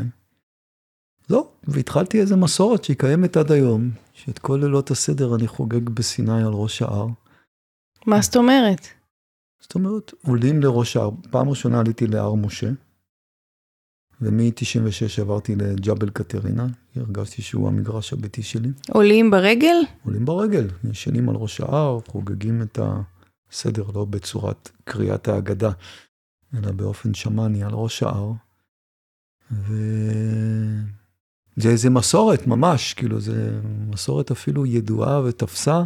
לא, והתחלתי איזה מסורת שהיא קיימת עד היום, שאת כל לילות הסדר אני חוגג בסיני על ראש ההר. מה זאת אומרת? זאת אומרת, עולים לראש ההר, פעם ראשונה עליתי להר משה. ומ-96 עברתי לג'בל קטרינה, הרגשתי שהוא המגרש הביתי שלי. עולים ברגל? עולים ברגל, ישנים על ראש ההר, חוגגים את הסדר, לא בצורת קריאת ההגדה, אלא באופן שמאני על ראש ההר. וזה איזה מסורת ממש, כאילו זה מסורת אפילו ידועה ותפסה.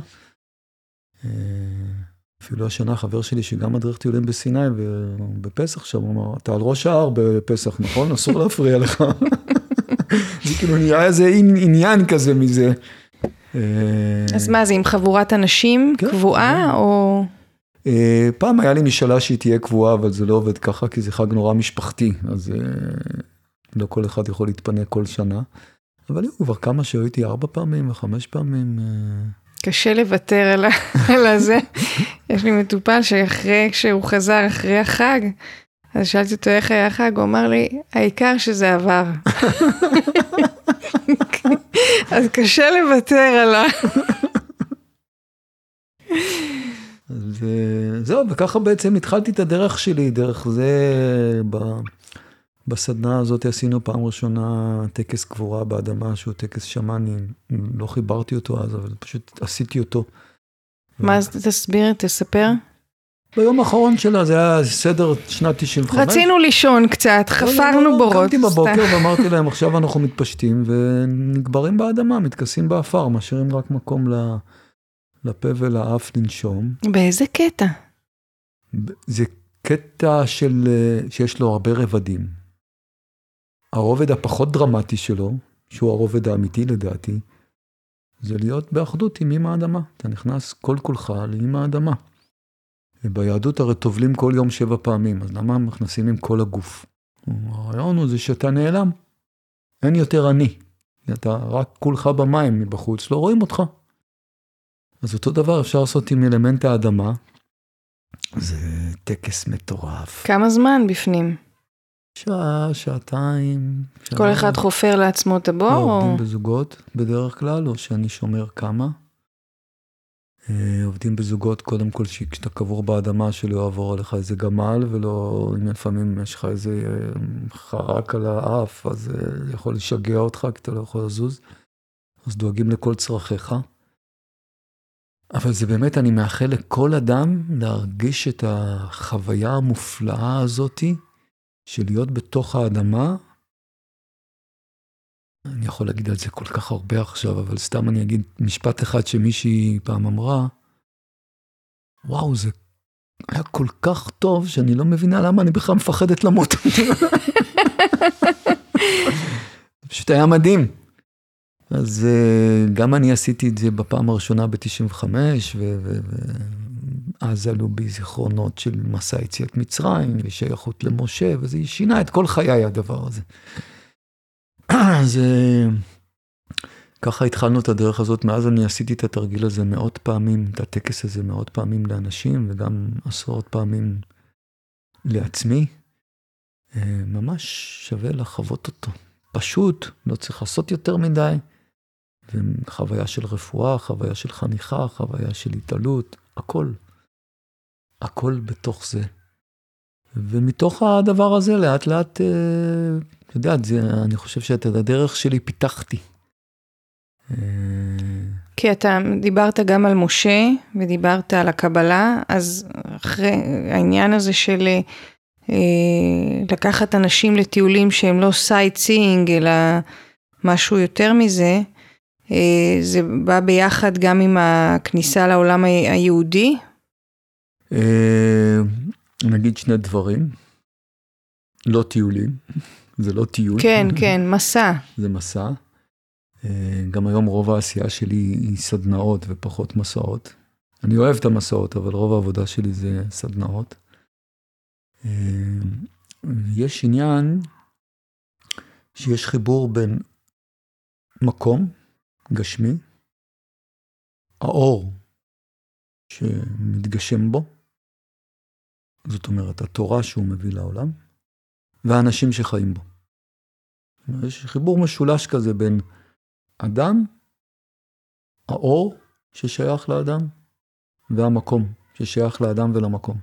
אה, אפילו השנה חבר שלי שגם מדריך טיולים בסיני ובפסח שם, הוא אמר, אתה על ראש ההר בפסח, נכון? אסור להפריע לך. זה כאילו נהיה איזה עניין כזה מזה. אז מה זה עם חבורת אנשים כן, קבועה כן. או... אה, פעם היה לי משאלה שהיא תהיה קבועה, אבל זה לא עובד ככה, כי זה חג נורא משפחתי, אז אה, לא כל אחד יכול להתפנה כל שנה. אבל היו כבר כמה שהייתי ארבע פעמים וחמש פעמים. קשה לוותר על הזה. יש לי מטופל שאחרי, כשהוא חזר אחרי החג, אז שאלתי אותו איך היה החג, הוא אמר לי, העיקר שזה עבר. אז קשה לוותר על ה... זהו, וככה בעצם התחלתי את הדרך שלי, דרך זה, בסדנה הזאת עשינו פעם ראשונה טקס קבורה באדמה, שהוא טקס שמאני, לא חיברתי אותו אז, אבל פשוט עשיתי אותו. מה אז תסביר, תספר. ביום האחרון שלה, זה היה סדר שנת 95. רצינו לישון קצת, חפרנו בורות. קמתי בבוקר ואמרתי להם, עכשיו אנחנו מתפשטים ונקברים באדמה, מתכסים באפר, משאירים רק מקום לפה ולאף לנשום. באיזה קטע? זה קטע של, שיש לו הרבה רבדים. הרובד הפחות דרמטי שלו, שהוא הרובד האמיתי לדעתי, זה להיות באחדות עם אמא האדמה. אתה נכנס כל כולך לאמא האדמה. וביהדות הרי טובלים כל יום שבע פעמים, אז למה נכנסים עם כל הגוף? הרעיון הוא זה שאתה נעלם. אין יותר אני. אתה רק כולך במים מבחוץ, לא רואים אותך. אז אותו דבר אפשר לעשות עם אלמנט האדמה. זה טקס מטורף. כמה זמן בפנים? שעה, שעתיים. כל אחד חופר לעצמו את הבור? לא, עובדים או... בזוגות בדרך כלל, או שאני שומר כמה. אה, עובדים בזוגות, קודם כל, כשאתה קבור באדמה, שלא יעבור עליך איזה גמל, ולא, אם לפעמים יש לך איזה אה, חרק על האף, אז זה אה, יכול לשגע אותך, כי אתה לא יכול לזוז. אז דואגים לכל צרכיך. אבל זה באמת, אני מאחל לכל אדם להרגיש את החוויה המופלאה הזאתי. של להיות בתוך האדמה, אני יכול להגיד על זה כל כך הרבה עכשיו, אבל סתם אני אגיד משפט אחד שמישהי פעם אמרה, וואו, זה היה כל כך טוב, שאני לא מבינה למה אני בכלל מפחדת למות. פשוט היה מדהים. אז uh, גם אני עשיתי את זה בפעם הראשונה ב-95, ואז עלו בי זיכרונות של מסע יציאת מצרים ושייכות למשה, וזה שינה את כל חיי הדבר הזה. אז ככה התחלנו את הדרך הזאת, מאז אני עשיתי את התרגיל הזה מאות פעמים, את הטקס הזה מאות פעמים לאנשים, וגם עשרות פעמים לעצמי. Uh, ממש שווה לחוות אותו. פשוט, לא צריך לעשות יותר מדי. וחוויה של רפואה, חוויה של חניכה, חוויה של התעלות, הכל. הכל בתוך זה. ומתוך הדבר הזה לאט לאט, אה, את יודעת, אני חושב שאת הדרך שלי פיתחתי. אה, כי אתה דיברת גם על משה ודיברת על הקבלה, אז אחרי העניין הזה של אה, לקחת אנשים לטיולים שהם לא sightseeing, אלא משהו יותר מזה, אה, זה בא ביחד גם עם הכניסה לעולם היהודי? אה, נגיד שני דברים. לא טיולים, זה לא טיול. כן, כן, מסע. זה מסע. אה, גם היום רוב העשייה שלי היא סדנאות ופחות מסעות. אני אוהב את המסעות, אבל רוב העבודה שלי זה סדנאות. יש עניין שיש חיבור בין מקום גשמי, האור שמתגשם בו, זאת אומרת, התורה שהוא מביא לעולם, והאנשים שחיים בו. יש חיבור משולש כזה בין אדם, האור ששייך לאדם, והמקום ששייך לאדם ולמקום.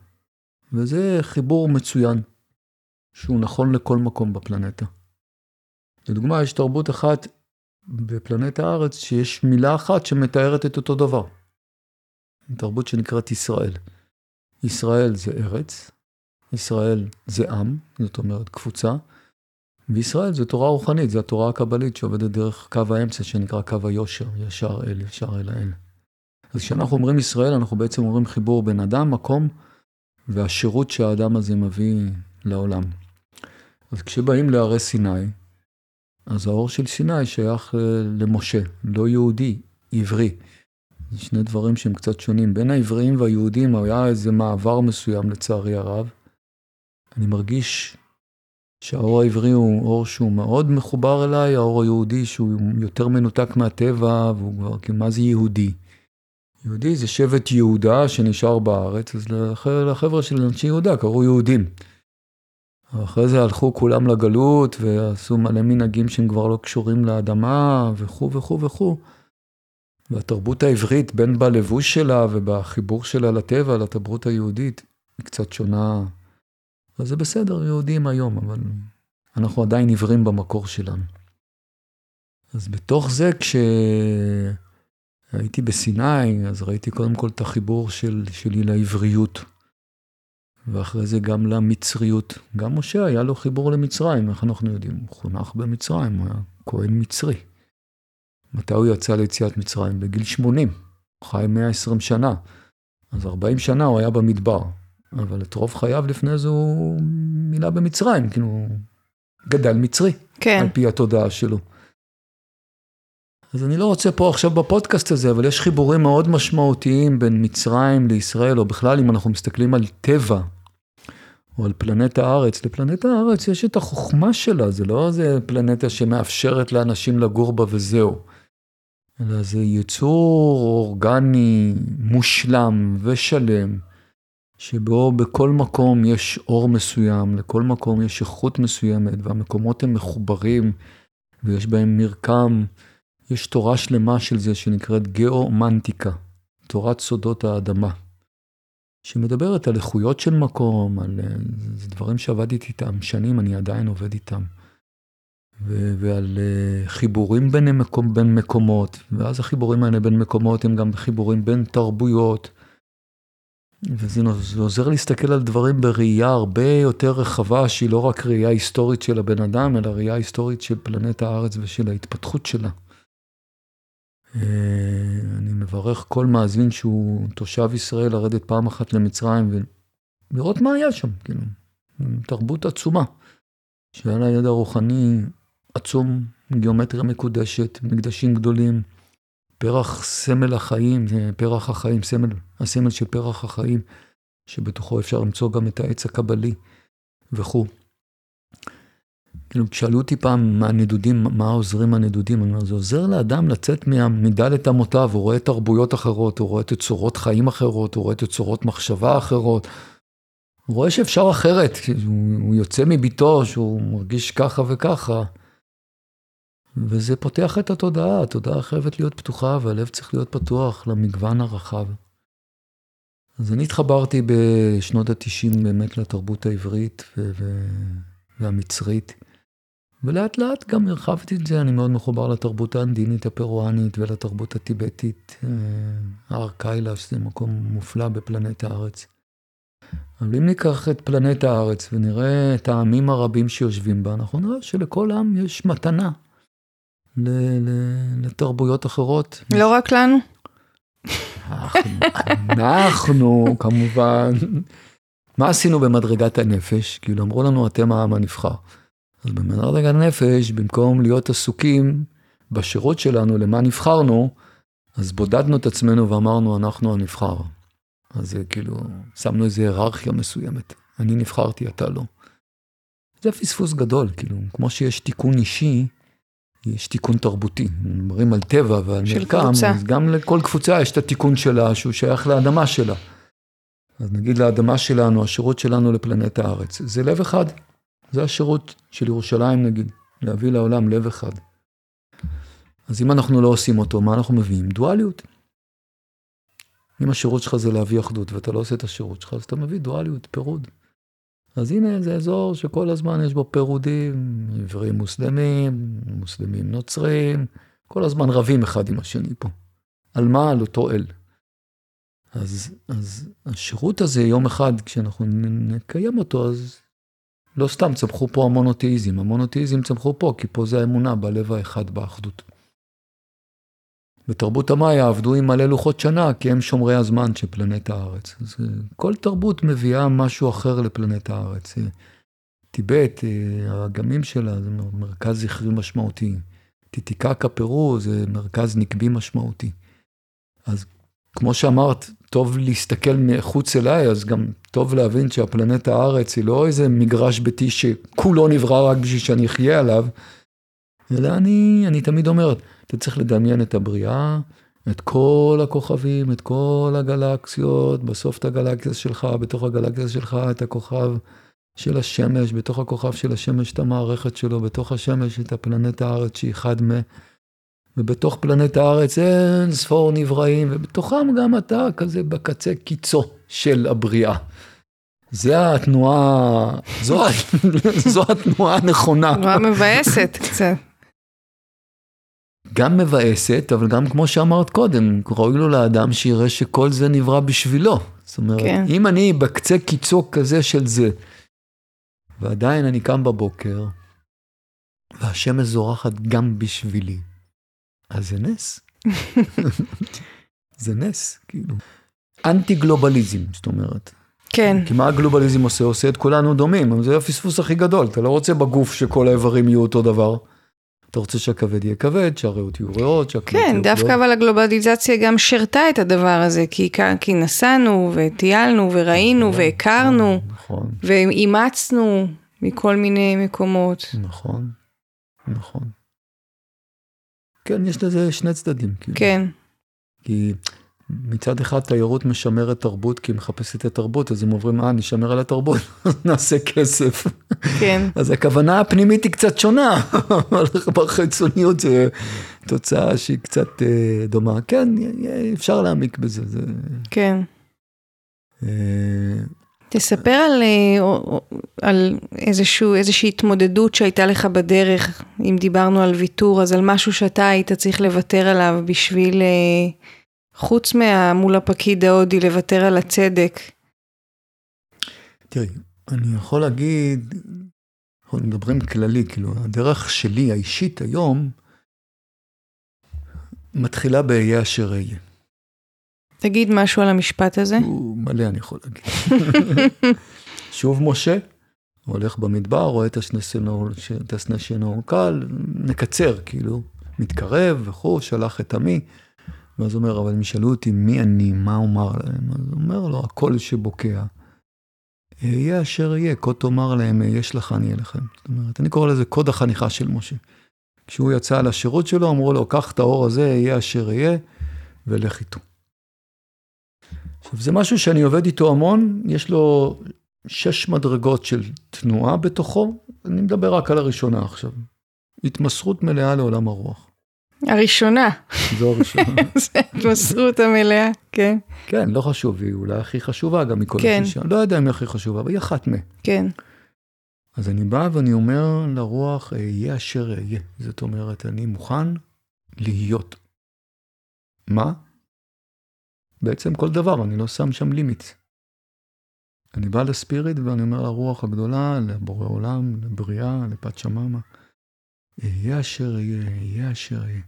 וזה חיבור מצוין, שהוא נכון לכל מקום בפלנטה. לדוגמה, יש תרבות אחת בפלנט הארץ שיש מילה אחת שמתארת את אותו דבר. תרבות שנקראת ישראל. ישראל זה ארץ, ישראל זה עם, זאת אומרת קבוצה, וישראל זה תורה רוחנית, זה התורה הקבלית שעובדת דרך קו האמצע שנקרא קו היושר, ישר אל, ישר אל האל. אז כשאנחנו אומרים ישראל, אנחנו בעצם אומרים חיבור בין אדם, מקום, והשירות שהאדם הזה מביא לעולם. אז כשבאים להרי סיני, אז האור של סיני שייך למשה, לא יהודי, עברי. זה שני דברים שהם קצת שונים. בין העבריים והיהודים היה איזה מעבר מסוים לצערי הרב. אני מרגיש שהאור העברי הוא אור שהוא מאוד מחובר אליי, האור היהודי שהוא יותר מנותק מהטבע, והוא כבר, כי מה זה יהודי? יהודי זה שבט יהודה שנשאר בארץ, אז לחבר'ה של אנשי יהודה קראו יהודים. אחרי זה הלכו כולם לגלות ועשו מלא מנהגים שהם כבר לא קשורים לאדמה וכו' וכו' וכו'. והתרבות העברית, בין בלבוש שלה ובחיבור שלה לטבע, לתרבות היהודית, היא קצת שונה. אז זה בסדר, יהודים היום, אבל אנחנו עדיין עיוורים במקור שלנו. אז בתוך זה, כשהייתי בסיני, אז ראיתי קודם כל את החיבור של, שלי לעבריות. ואחרי זה גם למצריות. גם משה היה לו חיבור למצרים, איך אנחנו יודעים? הוא חונך במצרים, הוא היה כהן מצרי. מתי הוא יצא ליציאת מצרים? בגיל 80. הוא חי 120 שנה. אז 40 שנה הוא היה במדבר. אבל את רוב חייו לפני זה הוא מילה במצרים, כאילו, גדל מצרי. כן. על פי התודעה שלו. אז אני לא רוצה פה עכשיו בפודקאסט הזה, אבל יש חיבורים מאוד משמעותיים בין מצרים לישראל, או בכלל אם אנחנו מסתכלים על טבע, או על פלנטה הארץ. לפלנטה הארץ יש את החוכמה שלה, זה לא איזה פלנטה שמאפשרת לאנשים לגור בה וזהו. אלא זה יצור אורגני, מושלם ושלם, שבו בכל מקום יש אור מסוים, לכל מקום יש איכות מסוימת, והמקומות הם מחוברים, ויש בהם מרקם. יש תורה שלמה של זה שנקראת גיאומנטיקה, תורת סודות האדמה. שמדברת על איכויות של מקום, על אה, דברים שעבדתי איתם שנים, אני עדיין עובד איתם. ועל uh, חיבורים בין, מקום, בין מקומות, ואז החיבורים האלה בין מקומות הם גם חיבורים בין תרבויות. וזה עוזר להסתכל על דברים בראייה הרבה יותר רחבה, שהיא לא רק ראייה היסטורית של הבן אדם, אלא ראייה היסטורית של פלנט הארץ ושל ההתפתחות שלה. אה, אני מברך כל מאזין שהוא תושב ישראל לרדת פעם אחת למצרים לראות מה היה שם, כאילו, תרבות עצומה, שהיה לה ידע רוחני עצום, גיאומטריה מקודשת, מקדשים גדולים, פרח סמל החיים, פרח החיים, סמל, הסמל של פרח החיים, שבתוכו אפשר למצוא גם את העץ הקבלי וכו'. כאילו, שאלו אותי פעם מהנדודים, מה עוזרים הנדודים? אני אומר, זה עוזר לאדם לצאת מדלת אמותיו, הוא רואה תרבויות אחרות, הוא רואה תצורות חיים אחרות, הוא רואה תצורות מחשבה אחרות. הוא רואה שאפשר אחרת, הוא יוצא מביתו, שהוא מרגיש ככה וככה. וזה פותח את התודעה, התודעה חייבת להיות פתוחה והלב צריך להיות פתוח למגוון הרחב. אז אני התחברתי בשנות ה-90 באמת לתרבות העברית והמצרית. ולאט לאט גם הרחבתי את זה, אני מאוד מחובר לתרבות האנדינית הפרואנית ולתרבות הטיבטית, אה, הר קיילה, שזה מקום מופלא בפלנט הארץ. אבל אם ניקח את פלנט הארץ ונראה את העמים הרבים שיושבים בה, אנחנו נראה שלכל עם יש מתנה לתרבויות אחרות. לא רק לנו. אנחנו, כמובן, מה עשינו במדרגת הנפש? כאילו אמרו לנו, אתם העם הנבחר. אז במדרגת הנפש, במקום להיות עסוקים בשירות שלנו, למה נבחרנו, אז בודדנו את עצמנו ואמרנו, אנחנו הנבחר. אז זה כאילו, שמנו איזו היררכיה מסוימת. אני נבחרתי, אתה לא. זה פספוס גדול, כאילו, כמו שיש תיקון אישי, יש תיקון תרבותי. מדברים על טבע ועל מרקם, אז גם לכל קבוצה יש את התיקון שלה, שהוא שייך לאדמה שלה. אז נגיד לאדמה שלנו, השירות שלנו לפלנט הארץ, זה לב אחד. זה השירות של ירושלים נגיד, להביא לעולם לב אחד. אז אם אנחנו לא עושים אותו, מה אנחנו מביאים? דואליות. אם השירות שלך זה להביא אחדות ואתה לא עושה את השירות שלך, אז אתה מביא דואליות, פירוד. אז הנה זה אזור שכל הזמן יש בו פירודים, עברים מוסלמים, מוסלמים נוצרים, כל הזמן רבים אחד עם השני פה. על מה? על אותו אל. אז, אז השירות הזה, יום אחד, כשאנחנו נקיים אותו, אז לא סתם צמחו פה המונותאיזם. המונותאיזם צמחו פה, כי פה זה האמונה בלב האחד באחדות. בתרבות המאיה עבדו עם מלא לוחות שנה, כי הם שומרי הזמן של פלנט הארץ. אז אה, כל תרבות מביאה משהו אחר לפלנט הארץ. אה, טיבט, אה, האגמים שלה, זה מרכז זכרי משמעותי. טיטיקקה פרו זה מרכז נקבי משמעותי. אז כמו שאמרת, טוב להסתכל מחוץ אליי, אז גם טוב להבין שהפלנט הארץ היא לא איזה מגרש ביתי שכולו נברא רק בשביל שאני אחיה עליו, אלא אני, אני תמיד אומר, אתה צריך לדמיין את הבריאה, את כל הכוכבים, את כל הגלקסיות, בסוף את הגלקסיה שלך, בתוך הגלקסיה שלך את הכוכב של השמש, בתוך הכוכב של השמש את המערכת שלו, בתוך השמש את הפלנט הארץ שהיא חד מ... ובתוך פלנט הארץ אין ספור נבראים, ובתוכם גם אתה כזה בקצה קיצו של הבריאה. זה התנועה, זו, זו התנועה הנכונה. תנועה מבאסת קצת. גם מבאסת, אבל גם כמו שאמרת קודם, ראוי לו לאדם שיראה שכל זה נברא בשבילו. זאת אומרת, כן. אם אני בקצה קיצו כזה של זה, ועדיין אני קם בבוקר, והשמש זורחת גם בשבילי, אז זה נס. זה נס, כאילו. אנטי גלובליזם, זאת אומרת. כן. כי מה הגלובליזם עושה? עושה את כולנו דומים, זה הפספוס הכי גדול. אתה לא רוצה בגוף שכל האיברים יהיו אותו דבר. אתה רוצה שהכבד יהיה כבד, שהריאות יהיו ריאות, שהכבד כן, דווקא אבל הגלובליזציה גם שירתה את הדבר הזה, כי, כי נסענו וטיילנו וראינו נכון, והכרנו, נכון. ואימצנו מכל מיני מקומות. נכון, נכון. כן, יש לזה שני צדדים. כאילו. כן. כי מצד אחד תיירות משמרת תרבות כי היא מחפשת את התרבות, אז הם אומרים, אה, נשמר על התרבות, נעשה כסף. כן. אז הכוונה הפנימית היא קצת שונה, אבל בחיצוניות זה תוצאה שהיא קצת אה, דומה. כן, אפשר להעמיק בזה. זה... כן. אה... תספר על, אה, על איזשהו, איזושהי התמודדות שהייתה לך בדרך, אם דיברנו על ויתור, אז על משהו שאתה היית צריך לוותר עליו בשביל... אה, חוץ מול הפקיד ההודי לוותר על הצדק? תראי, אני יכול להגיד, אנחנו מדברים כללי, כאילו, הדרך שלי האישית היום, מתחילה באהיה אשר אהיה. תגיד משהו על המשפט הזה. הוא מלא, אני יכול להגיד. שוב משה, הולך במדבר, רואה את הסנה שאינו קל, נקצר, כאילו, מתקרב וכו', שלח את עמי. ואז הוא אומר, אבל הם ישאלו אותי מי אני, מה אומר להם? אז הוא אומר לו, הקול שבוקע. יהיה אשר יהיה, כה תאמר להם, יש לך, אני אהיה לכם. זאת אומרת, אני קורא לזה קוד החניכה של משה. כשהוא יצא לשירות שלו, אמרו לו, קח את האור הזה, יהיה אשר יהיה, ולך איתו. עכשיו, זה משהו שאני עובד איתו המון, יש לו שש מדרגות של תנועה בתוכו, אני מדבר רק על הראשונה עכשיו. התמסרות מלאה לעולם הרוח. הראשונה. זו הראשונה. זה ההתמסרות המלאה, כן. כן, לא חשוב, היא אולי הכי חשובה גם מכל כן. השישה. לא יודע אם היא הכי חשובה, אבל היא אחת מה. כן. אז אני בא ואני אומר לרוח, יהיה אשר אהיה. זאת אומרת, אני מוכן להיות. מה? בעצם כל דבר, אני לא שם שם לימיט. אני בא לספיריט ואני אומר לרוח הגדולה, לבורא עולם, לבריאה, לפת שממה, יהיה אשר יהיה, יהיה אשר יהיה.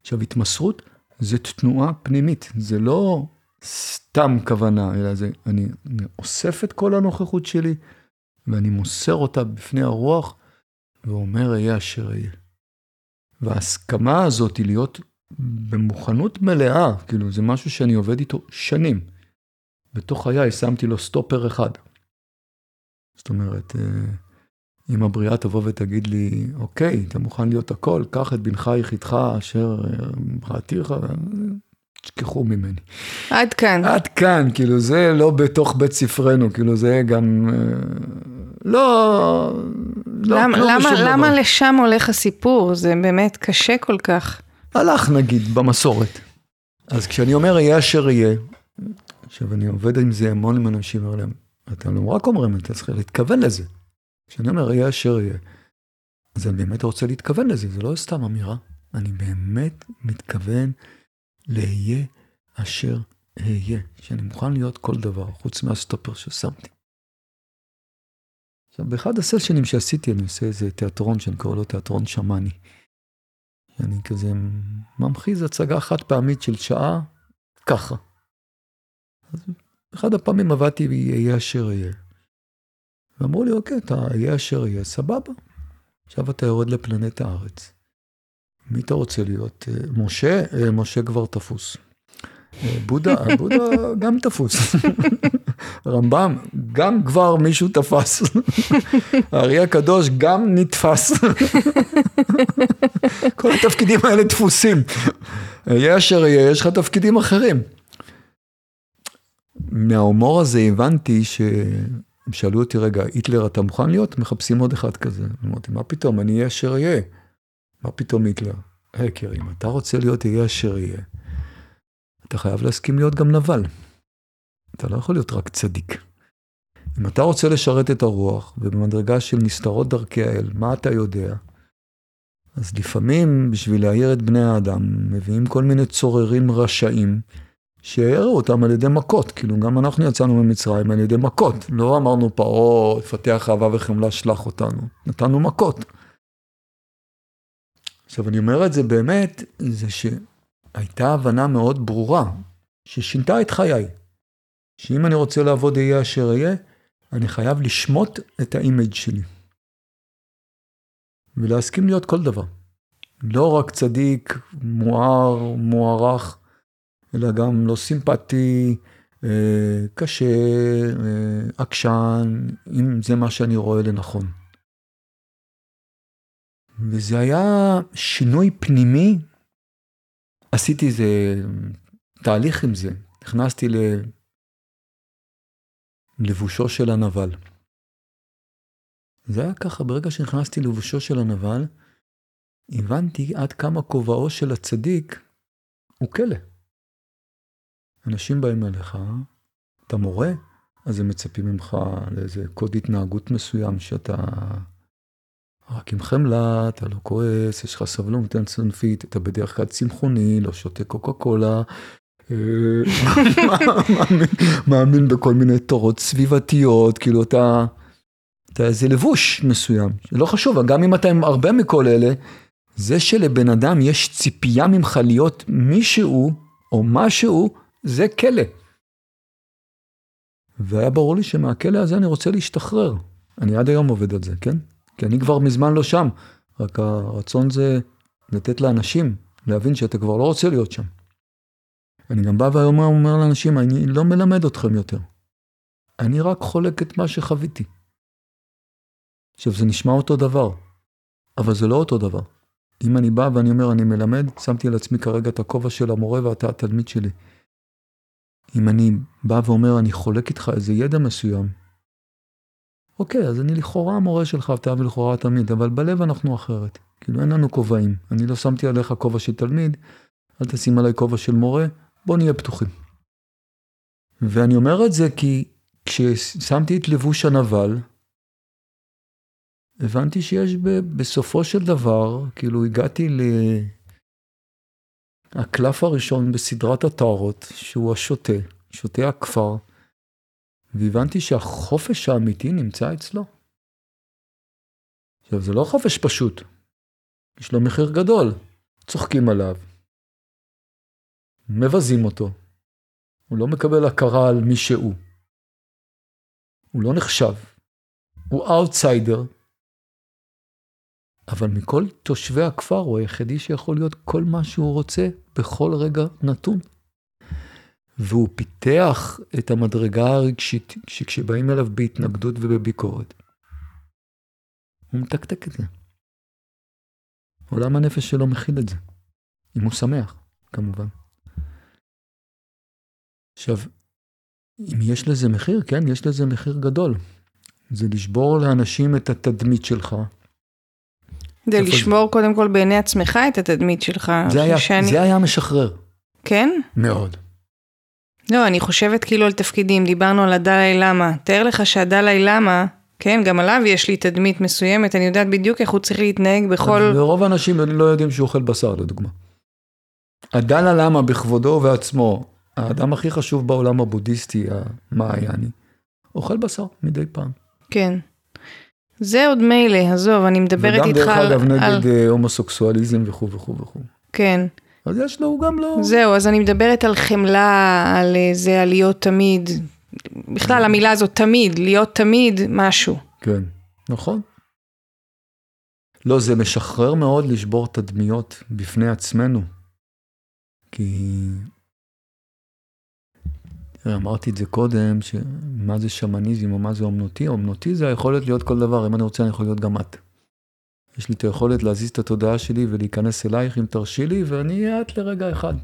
עכשיו, התמסרות זה תנועה פנימית, זה לא סתם כוונה, אלא זה, אני, אוסף את כל הנוכחות שלי, ואני מוסר אותה בפני הרוח, ואומר, יהיה אשר יהיה. וההסכמה הזאת היא להיות במוכנות מלאה, כאילו, זה משהו שאני עובד איתו שנים. בתוך חיי שמתי לו סטופר אחד. זאת אומרת, אם הבריאה תבוא ותגיד לי, אוקיי, אתה מוכן להיות הכל, קח את בנך יחידך אשר בראתיך, תשכחו ממני. עד כאן. עד כאן, כאילו זה לא בתוך בית ספרנו, כאילו זה גם, לא, לא למה, כלום למה, למה לשם הולך הסיפור? זה באמת קשה כל כך. הלך נגיד במסורת. אז כשאני אומר יהיה אשר יהיה, עכשיו אני עובד עם זה המון עם אנשים, אתה לא רק אומרים, אתה צריך להתכוון לזה. כשאני אומר יהיה אשר יהיה, אז אני באמת רוצה להתכוון לזה, זה לא סתם אמירה, אני באמת מתכוון להיה אשר אהיה, שאני מוכן להיות כל דבר, חוץ מהסטופר ששמתי. עכשיו, באחד הסשנים שעשיתי, אני עושה איזה תיאטרון שאני קורא לו תיאטרון שמאני. אני כזה ממחיז הצגה חד פעמית של שעה, ככה. אז אחד הפעמים עבדתי ויהיה אשר יהיה. ואמרו לי, אוקיי, אתה יהיה אשר יהיה, סבבה. עכשיו אתה יורד לפלנט הארץ. מי אתה רוצה להיות? משה? משה כבר תפוס. בודה, בודה גם תפוס. רמב"ם, גם כבר מישהו תפס. הארי הקדוש גם נתפס. כל התפקידים האלה דפוסים. יהיה אשר יהיה, יש לך תפקידים אחרים. מההומור הזה הבנתי שהם שאלו אותי, רגע, היטלר אתה מוכן להיות? מחפשים עוד אחד כזה. אמרתי, מה פתאום, אני אהיה אשר אהיה. מה פתאום היטלר? הקר, אם אתה רוצה להיות יהיה אשר יהיה, אתה חייב להסכים להיות גם נבל. אתה לא יכול להיות רק צדיק. אם אתה רוצה לשרת את הרוח, ובמדרגה של נסתרות דרכי האל, מה אתה יודע? אז לפעמים, בשביל להעיר את בני האדם, מביאים כל מיני צוררים רשעים, שיערו אותם על ידי מכות, כאילו גם אנחנו יצאנו ממצרים על ידי מכות, לא אמרנו פרעה, תפתח אהבה וחמלה, שלח אותנו, נתנו מכות. עכשיו אני אומר את זה באמת, זה שהייתה הבנה מאוד ברורה, ששינתה את חיי, שאם אני רוצה לעבוד יהיה אשר יהיה, אני חייב לשמוט את האימג' שלי. ולהסכים להיות כל דבר. לא רק צדיק, מואר, מוערך, אלא גם לא סימפטי, אה, קשה, אה, עקשן, אם זה מה שאני רואה לנכון. וזה היה שינוי פנימי, עשיתי איזה תהליך עם זה, נכנסתי ללבושו של הנבל. זה היה ככה, ברגע שנכנסתי ללבושו של הנבל, הבנתי עד כמה כובעו של הצדיק הוא כלא. אנשים באים אליך, אתה מורה, אז הם מצפים ממך לאיזה קוד התנהגות מסוים שאתה רק עם חמלה, אתה לא כועס, יש לך סבלנות אינסופית, אתה בדרך כלל צמחוני, לא שותה קוקה קולה. אה, מאמין בכל מיני תורות סביבתיות, כאילו אתה, אתה איזה לבוש מסוים, לא חשוב, גם אם אתה עם הרבה מכל אלה, זה שלבן אדם יש ציפייה ממך להיות מישהו או משהו, זה כלא. והיה ברור לי שמהכלא הזה אני רוצה להשתחרר. אני עד היום עובד על זה, כן? כי אני כבר מזמן לא שם, רק הרצון זה לתת לאנשים להבין שאתה כבר לא רוצה להיות שם. אני גם בא והיום אומר לאנשים, אני לא מלמד אתכם יותר. אני רק חולק את מה שחוויתי. עכשיו, זה נשמע אותו דבר, אבל זה לא אותו דבר. אם אני בא ואני אומר, אני מלמד, שמתי על עצמי כרגע את הכובע של המורה ואתה התלמיד שלי. אם אני בא ואומר, אני חולק איתך איזה ידע מסוים, אוקיי, אז אני לכאורה המורה שלך, אתה ולכאורה תלמיד, אבל בלב אנחנו אחרת. כאילו, אין לנו כובעים. אני לא שמתי עליך כובע של תלמיד, אל תשים עליי כובע של מורה, בוא נהיה פתוחים. ואני אומר את זה כי כששמתי את לבוש הנבל, הבנתי שיש ב, בסופו של דבר, כאילו הגעתי לקלף הראשון בסדרת הטהרות, שהוא השוטה, שוטה הכפר, והבנתי שהחופש האמיתי נמצא אצלו. עכשיו, זה לא חופש פשוט, יש לו מחיר גדול. צוחקים עליו, מבזים אותו, הוא לא מקבל הכרה על מי שהוא. הוא לא נחשב, הוא אאוטסיידר, אבל מכל תושבי הכפר הוא היחידי שיכול להיות כל מה שהוא רוצה בכל רגע נתון. והוא פיתח את המדרגה הרגשית שכשבאים אליו בהתנגדות ובביקורת, הוא מתקתק את זה. עולם הנפש שלו מכיל את זה, אם הוא שמח, כמובן. עכשיו, אם יש לזה מחיר, כן, יש לזה מחיר גדול. זה לשבור לאנשים את התדמית שלך. זה לשמור קודם כל בעיני עצמך את התדמית שלך. זה היה, שאני... זה היה משחרר. כן? מאוד. לא, אני חושבת כאילו על תפקידים, דיברנו על הדלאי למה. תאר לך שהדלאי למה, כן, גם עליו יש לי תדמית מסוימת, אני יודעת בדיוק איך הוא צריך להתנהג בכל... ורוב האנשים לא יודעים שהוא אוכל בשר, לדוגמה. הדלאי למה בכבודו ובעצמו, האדם הכי חשוב בעולם הבודהיסטי, המעייני, אוכל בשר מדי פעם. כן. זה עוד מילא, עזוב, אני מדברת איתך על... וגם דרך אגב נגד על... אה, הומוסקסואליזם וכו' וכו' וכו'. כן. אז יש לו, הוא גם לא... זהו, אז אני מדברת על חמלה, על אה, זה, על להיות תמיד, בכלל המילה הזאת תמיד, להיות תמיד משהו. כן, נכון. לא, זה משחרר מאוד לשבור תדמיות בפני עצמנו. כי אמרתי את זה קודם, שמה זה שמניזם או מה זה אומנותי, אומנותי זה היכולת להיות כל דבר, אם אני רוצה אני יכול להיות גם את. יש לי את היכולת להזיז את התודעה שלי ולהיכנס אלייך אם תרשי לי, ואני אהיה את לרגע אחד.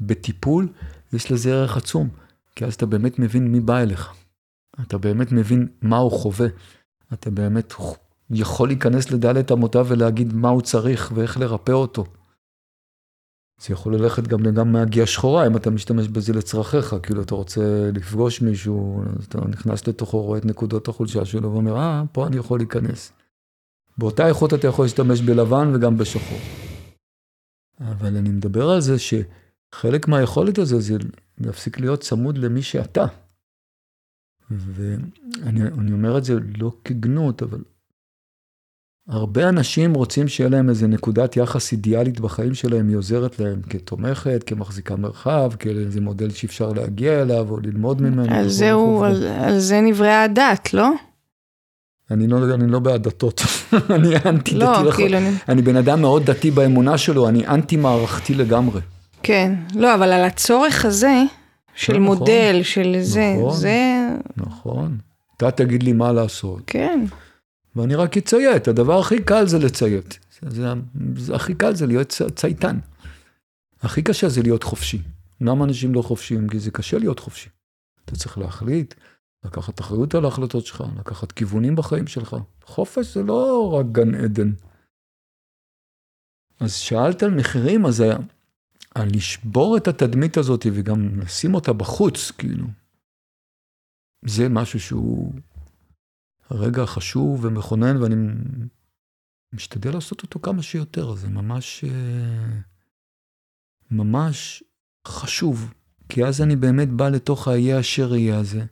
בטיפול יש לזה ערך עצום, כי אז אתה באמת מבין מי בא אליך. אתה באמת מבין מה הוא חווה. אתה באמת יכול להיכנס לדלת אמותיו ולהגיד מה הוא צריך ואיך לרפא אותו. זה יכול ללכת גם לגם מהגיעה שחורה, אם אתה משתמש בזה לצרכיך, כאילו אתה רוצה לפגוש מישהו, אתה נכנס לתוכו, רואה את נקודות החולשה שלו ואומר, אה, פה אני יכול להיכנס. באותה איכות אתה יכול להשתמש בלבן וגם בשחור. אבל אני מדבר על זה שחלק מהיכולת הזה זה להפסיק להיות צמוד למי שאתה. ואני אומר את זה לא כגנות, אבל הרבה אנשים רוצים שיהיה להם איזה נקודת יחס אידיאלית בחיים שלהם, היא עוזרת להם כתומכת, כמחזיקה מרחב, כאיזה מודל שאפשר להגיע אליו או ללמוד ממנו. על זה, הוא, על, על זה נבראה הדת, לא? אני לא, אני לא בעד דתות, אני אנטי דתי. לא, כאילו... אני... אני בן אדם מאוד דתי באמונה שלו, אני אנטי מערכתי לגמרי. כן, לא, אבל על הצורך הזה, של נכון, מודל, של זה, נכון, זה... נכון, אתה תגיד לי מה לעשות. כן. ואני רק אציית, הדבר הכי קל זה לציית. זה, זה, הכי קל זה להיות צייתן. הכי קשה זה להיות חופשי. למה אנשים לא חופשיים? כי זה קשה להיות חופשי. אתה צריך להחליט, לקחת אחריות על ההחלטות שלך, לקחת כיוונים בחיים שלך. חופש זה לא רק גן עדן. אז שאלת על מחירים, אז היה, על לשבור את התדמית הזאת וגם לשים אותה בחוץ, כאילו. זה משהו שהוא רגע חשוב ומכונן, ואני משתדל לעשות אותו כמה שיותר. זה ממש, ממש חשוב, כי אז אני באמת בא לתוך האיה אשר יהיה הזה.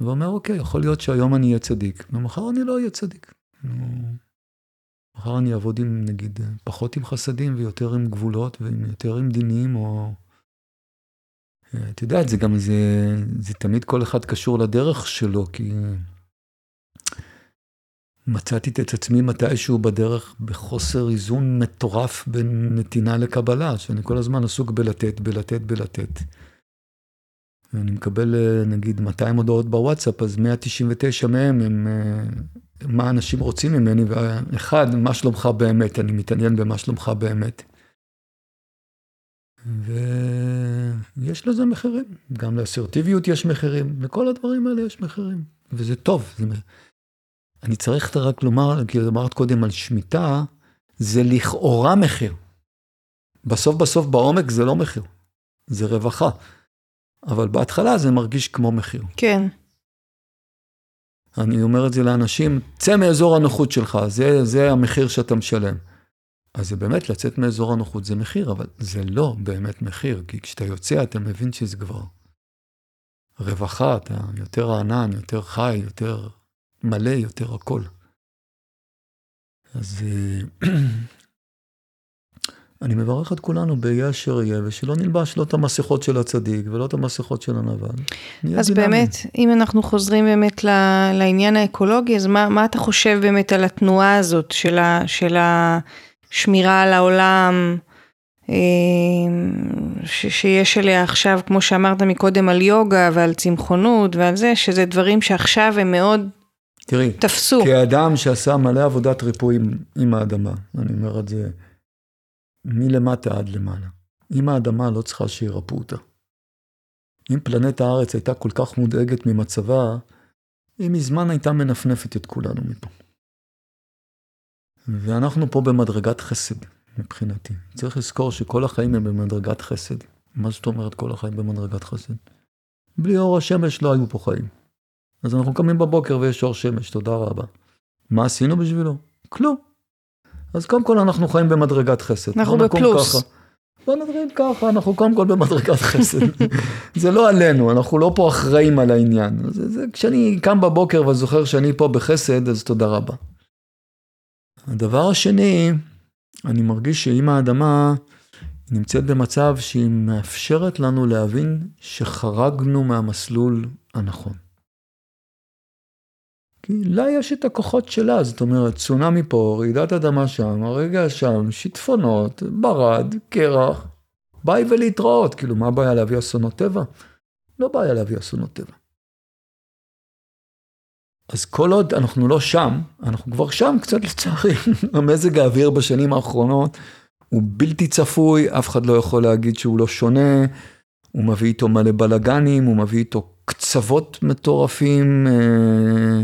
ואומר, אוקיי, יכול להיות שהיום אני אהיה צדיק, ומחר אני לא אהיה צדיק. מחר אני אעבוד עם, נגיד, פחות עם חסדים ויותר עם גבולות ויותר עם דינים, או את יודעת, זה גם, זה, זה תמיד כל אחד קשור לדרך שלו, כי מצאתי את עצמי מתישהו בדרך בחוסר איזון מטורף בין נתינה לקבלה, שאני כל הזמן עסוק בלתת, בלתת, בלתת. ואני מקבל נגיד 200 הודעות בוואטסאפ, אז 199 מהם הם מה אנשים רוצים ממני, ואחד, מה שלומך באמת, אני מתעניין במה שלומך באמת. ויש לזה מחירים, גם לאסרטיביות יש מחירים, לכל הדברים האלה יש מחירים, וזה טוב. זה... אני צריך רק לומר, כי אמרת קודם על שמיטה, זה לכאורה מחיר. בסוף בסוף בעומק זה לא מחיר, זה רווחה. אבל בהתחלה זה מרגיש כמו מחיר. כן. אני אומר את זה לאנשים, צא מאזור הנוחות שלך, זה, זה המחיר שאתה משלם. אז זה באמת לצאת מאזור הנוחות זה מחיר, אבל זה לא באמת מחיר, כי כשאתה יוצא אתה מבין שזה כבר רווחה, אתה יותר רענן, יותר חי, יותר מלא, יותר הכל. אז אה, אני מברך את כולנו ביהיה אשר יהיה, ושלא נלבש לא את המסכות של הצדיק ולא את המסכות של הנבל. אז דינמי. באמת, אם אנחנו חוזרים באמת לעניין האקולוגי, אז מה, מה אתה חושב באמת על התנועה הזאת של, ה, של השמירה על העולם, אה, ש, שיש אליה עכשיו, כמו שאמרת מקודם, על יוגה ועל צמחונות ועל זה, שזה דברים שעכשיו הם מאוד תראי, תפסו. כאדם שעשה מלא עבודת ריפוי עם, עם האדמה, אני אומר את זה מלמטה עד למעלה. אם האדמה לא צריכה שירפאו אותה. אם פלנט הארץ הייתה כל כך מודאגת ממצבה, היא מזמן הייתה מנפנפת את כולנו מפה. ואנחנו פה במדרגת חסד, מבחינתי. צריך לזכור שכל החיים הם במדרגת חסד. מה זאת אומרת כל החיים במדרגת חסד? בלי אור השמש לא היו פה חיים. אז אנחנו קמים בבוקר ויש אור שמש, תודה רבה. מה עשינו בשבילו? כלום. אז קודם כל אנחנו חיים במדרגת חסד. אנחנו בפלוס. ככה. בוא נדריג ככה, אנחנו קודם כל במדרגת חסד. זה לא עלינו, אנחנו לא פה אחראים על העניין. זה, זה, כשאני קם בבוקר וזוכר שאני פה בחסד, אז תודה רבה. הדבר השני, אני מרגיש שאם האדמה נמצאת במצב שהיא מאפשרת לנו להבין שחרגנו מהמסלול הנכון. כי לה יש את הכוחות שלה, זאת אומרת, צונאמי פה, רעידת אדמה שם, הרגע שם, שיטפונות, ברד, קרח, ביי ולהתראות, כאילו, מה הבעיה להביא אסונות טבע? לא בעיה להביא אסונות טבע. אז כל עוד אנחנו לא שם, אנחנו כבר שם קצת לצערי, המזג האוויר בשנים האחרונות הוא בלתי צפוי, אף אחד לא יכול להגיד שהוא לא שונה, הוא מביא איתו מלא בלאגנים, הוא מביא איתו קצוות מטורפים, אה,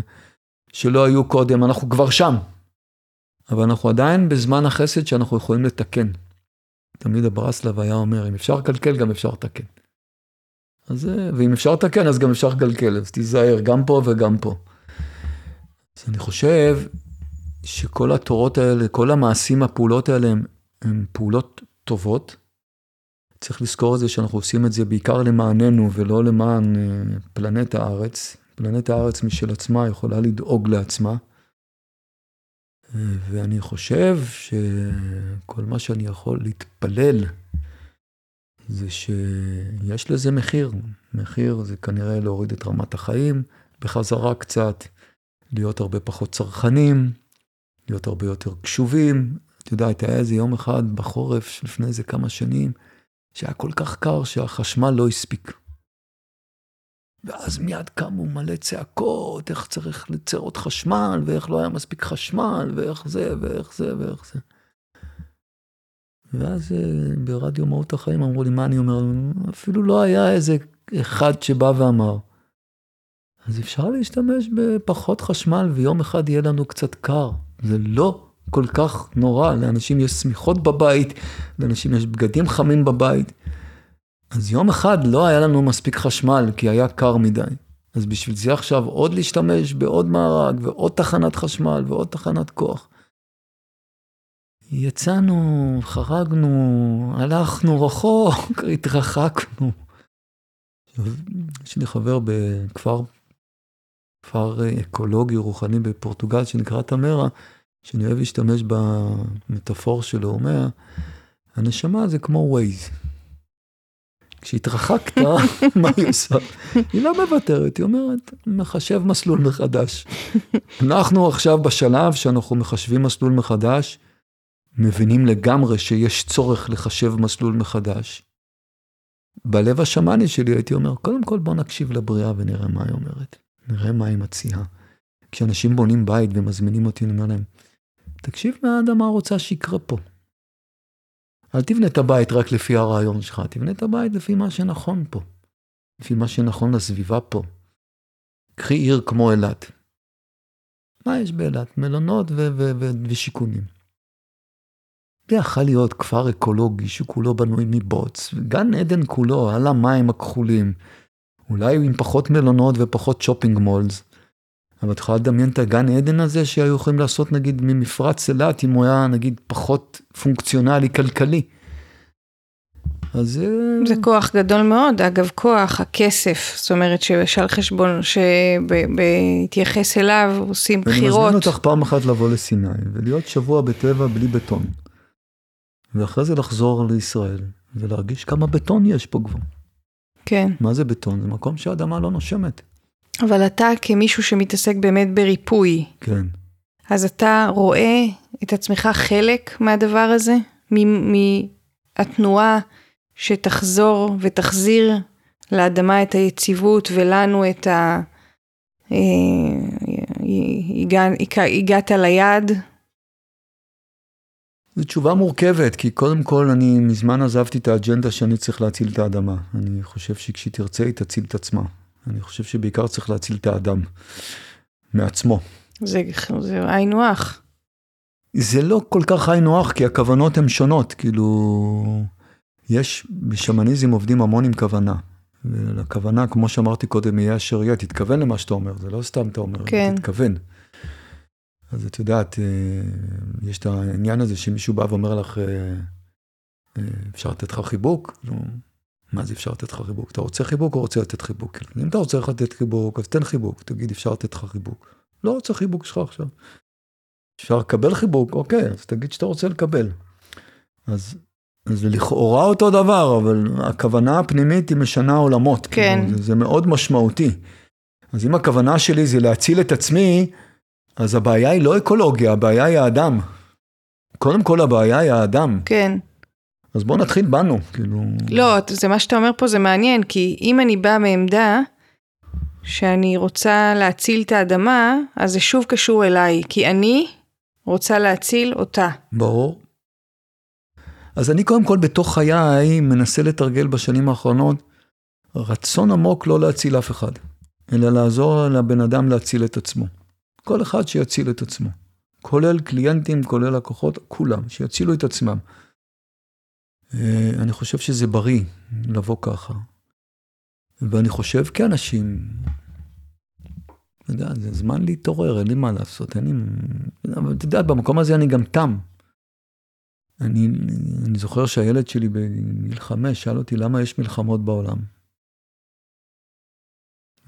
שלא היו קודם, אנחנו כבר שם. אבל אנחנו עדיין בזמן החסד שאנחנו יכולים לתקן. תמיד הברסלב היה אומר, אם אפשר לקלקל, גם אפשר לתקן. אז, ואם אפשר לתקן, אז גם אפשר לקלקל, אז תיזהר, גם פה וגם פה. אז אני חושב שכל התורות האלה, כל המעשים, הפעולות האלה, הן פעולות טובות. צריך לזכור את זה שאנחנו עושים את זה בעיקר למעננו ולא למען אה, פלנט הארץ. פלנט הארץ משל עצמה יכולה לדאוג לעצמה. ואני חושב שכל מה שאני יכול להתפלל זה שיש לזה מחיר. מחיר זה כנראה להוריד את רמת החיים בחזרה קצת, להיות הרבה פחות צרכנים, להיות הרבה יותר קשובים. את יודעת, היה איזה יום אחד בחורף לפני איזה כמה שנים, שהיה כל כך קר שהחשמל לא הספיק. ואז מיד קמו מלא צעקות, איך צריך ליצר עוד חשמל, ואיך לא היה מספיק חשמל, ואיך זה, ואיך זה, ואיך זה. ואז אה, ברדיו מהות החיים אמרו לי, מה אני אומר? אפילו לא היה איזה אחד שבא ואמר. אז אפשר להשתמש בפחות חשמל, ויום אחד יהיה לנו קצת קר. זה לא כל כך נורא, לאנשים יש שמיכות בבית, לאנשים יש בגדים חמים בבית. אז יום אחד לא היה לנו מספיק חשמל, כי היה קר מדי. אז בשביל זה עכשיו עוד להשתמש בעוד מארג, ועוד תחנת חשמל, ועוד תחנת כוח. יצאנו, חרגנו, הלכנו רחוק, התרחקנו. יש לי חבר בכפר, כפר אקולוגי רוחני בפורטוגל שנקרא תמרה, שאני אוהב להשתמש במטאפור שלו, הוא אומר, הנשמה זה כמו ווייז. כשהתרחקת, מה היא עושה? היא לא מוותרת, היא אומרת, מחשב מסלול מחדש. אנחנו עכשיו בשלב שאנחנו מחשבים מסלול מחדש, מבינים לגמרי שיש צורך לחשב מסלול מחדש. בלב השמאני שלי הייתי אומר, קודם כל בוא נקשיב לבריאה ונראה מה היא אומרת. נראה מה היא מציעה. כשאנשים בונים בית ומזמינים אותי, אני אומר להם, תקשיב מה האדמה רוצה שיקרה פה. אל תבנה את הבית רק לפי הרעיון שלך, תבנה את הבית לפי מה שנכון פה. לפי מה שנכון לסביבה פה. קחי עיר כמו אילת. מה יש באילת? מלונות ו- ו- ו- ושיכונים. זה יכול להיות כפר אקולוגי שכולו בנוי מבוץ, גן עדן כולו, על המים הכחולים. אולי עם פחות מלונות ופחות שופינג מולס. אבל את יכולה לדמיין את הגן עדן הזה שהיו יכולים לעשות נגיד ממפרץ אילת אם הוא היה נגיד פחות פונקציונלי כלכלי. אז זה כוח גדול מאוד, אגב כוח, הכסף, זאת אומרת שעל חשבון, שבהתייחס אליו עושים בחירות. אני מזמין אותך פעם אחת לבוא לסיני ולהיות שבוע בטבע בלי בטון. ואחרי זה לחזור לישראל ולהרגיש כמה בטון יש פה כבר. כן. מה זה בטון? זה מקום שהאדמה לא נושמת. אבל אתה כמישהו שמתעסק באמת בריפוי. כן. אז אתה רואה את עצמך חלק מהדבר הזה? מהתנועה שתחזור ותחזיר לאדמה את היציבות ולנו את ה... אה, הגעת ליעד? זו תשובה מורכבת, כי קודם כל אני מזמן עזבתי את האג'נדה שאני צריך להציל את האדמה. אני חושב שכשהיא תרצה היא תציל את עצמה. אני חושב שבעיקר צריך להציל את האדם מעצמו. זה, זה היינו הך. זה לא כל כך היינו הך, כי הכוונות הן שונות. כאילו, יש, בשמניזם עובדים המון עם כוונה. ולכוונה, כמו שאמרתי קודם, יהיה אשר יהיה, תתכוון למה שאתה אומר, זה לא סתם אתה אומר, כן. תתכוון. אז את יודעת, אה, יש את העניין הזה שמישהו בא ואומר לך, אה, אה, אפשר לתת לך חיבוק? לא, מה זה אפשר לתת לך חיבוק? אתה רוצה חיבוק או רוצה לתת חיבוק? אם אתה רוצה לתת חיבוק, אז תן חיבוק, תגיד אפשר לתת לך חיבוק. לא רוצה חיבוק שלך עכשיו. אפשר לקבל חיבוק, אוקיי, אז תגיד שאתה רוצה לקבל. אז זה לכאורה אותו דבר, אבל הכוונה הפנימית היא משנה עולמות. כן. כאילו, זה, זה מאוד משמעותי. אז אם הכוונה שלי זה להציל את עצמי, אז הבעיה היא לא אקולוגיה, הבעיה היא האדם. קודם כל הבעיה היא האדם. כן. אז בואו נתחיל בנו, כאילו... לא, זה מה שאתה אומר פה זה מעניין, כי אם אני באה מעמדה שאני רוצה להציל את האדמה, אז זה שוב קשור אליי, כי אני רוצה להציל אותה. ברור. אז אני קודם כל בתוך חיי מנסה לתרגל בשנים האחרונות רצון עמוק לא להציל אף אחד, אלא לעזור לבן אדם להציל את עצמו. כל אחד שיציל את עצמו. כולל קליינטים, כולל לקוחות, כולם, שיצילו את עצמם. אה, אני חושב שזה בריא לבוא ככה. ואני חושב כאנשים, אתה יודע, זה זמן להתעורר, אין לי מה לעשות, אין לי... אבל אתה יודע, במקום הזה אני גם תם. אני, אני זוכר שהילד שלי בגיל חמש שאל אותי למה יש מלחמות בעולם.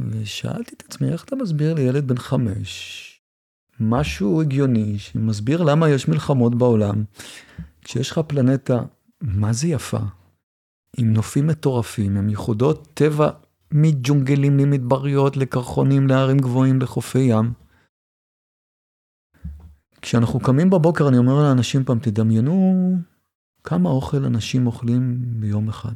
ושאלתי את עצמי, איך אתה מסביר לילד בן חמש משהו הגיוני שמסביר למה יש מלחמות בעולם, כשיש לך פלנטה, מה זה יפה, עם נופים מטורפים, עם ייחודות טבע מג'ונגלים למדבריות, לקרחונים, להרים גבוהים, לחופי ים. כשאנחנו קמים בבוקר, אני אומר לאנשים פעם, תדמיינו כמה אוכל אנשים אוכלים ביום אחד.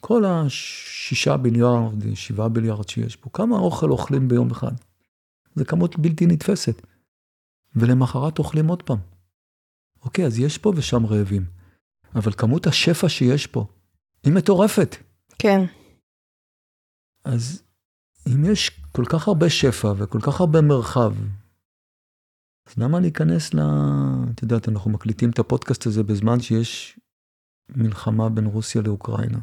כל השישה ביליארד, שבעה ביליארד שיש פה, כמה אוכל אוכלים ביום אחד? זה כמות בלתי נתפסת. ולמחרת אוכלים עוד פעם. אוקיי, אז יש פה ושם רעבים. אבל כמות השפע שיש פה, היא מטורפת. כן. אז אם יש כל כך הרבה שפע וכל כך הרבה מרחב, אז למה להיכנס ל... את יודעת, אנחנו מקליטים את הפודקאסט הזה בזמן שיש מלחמה בין רוסיה לאוקראינה.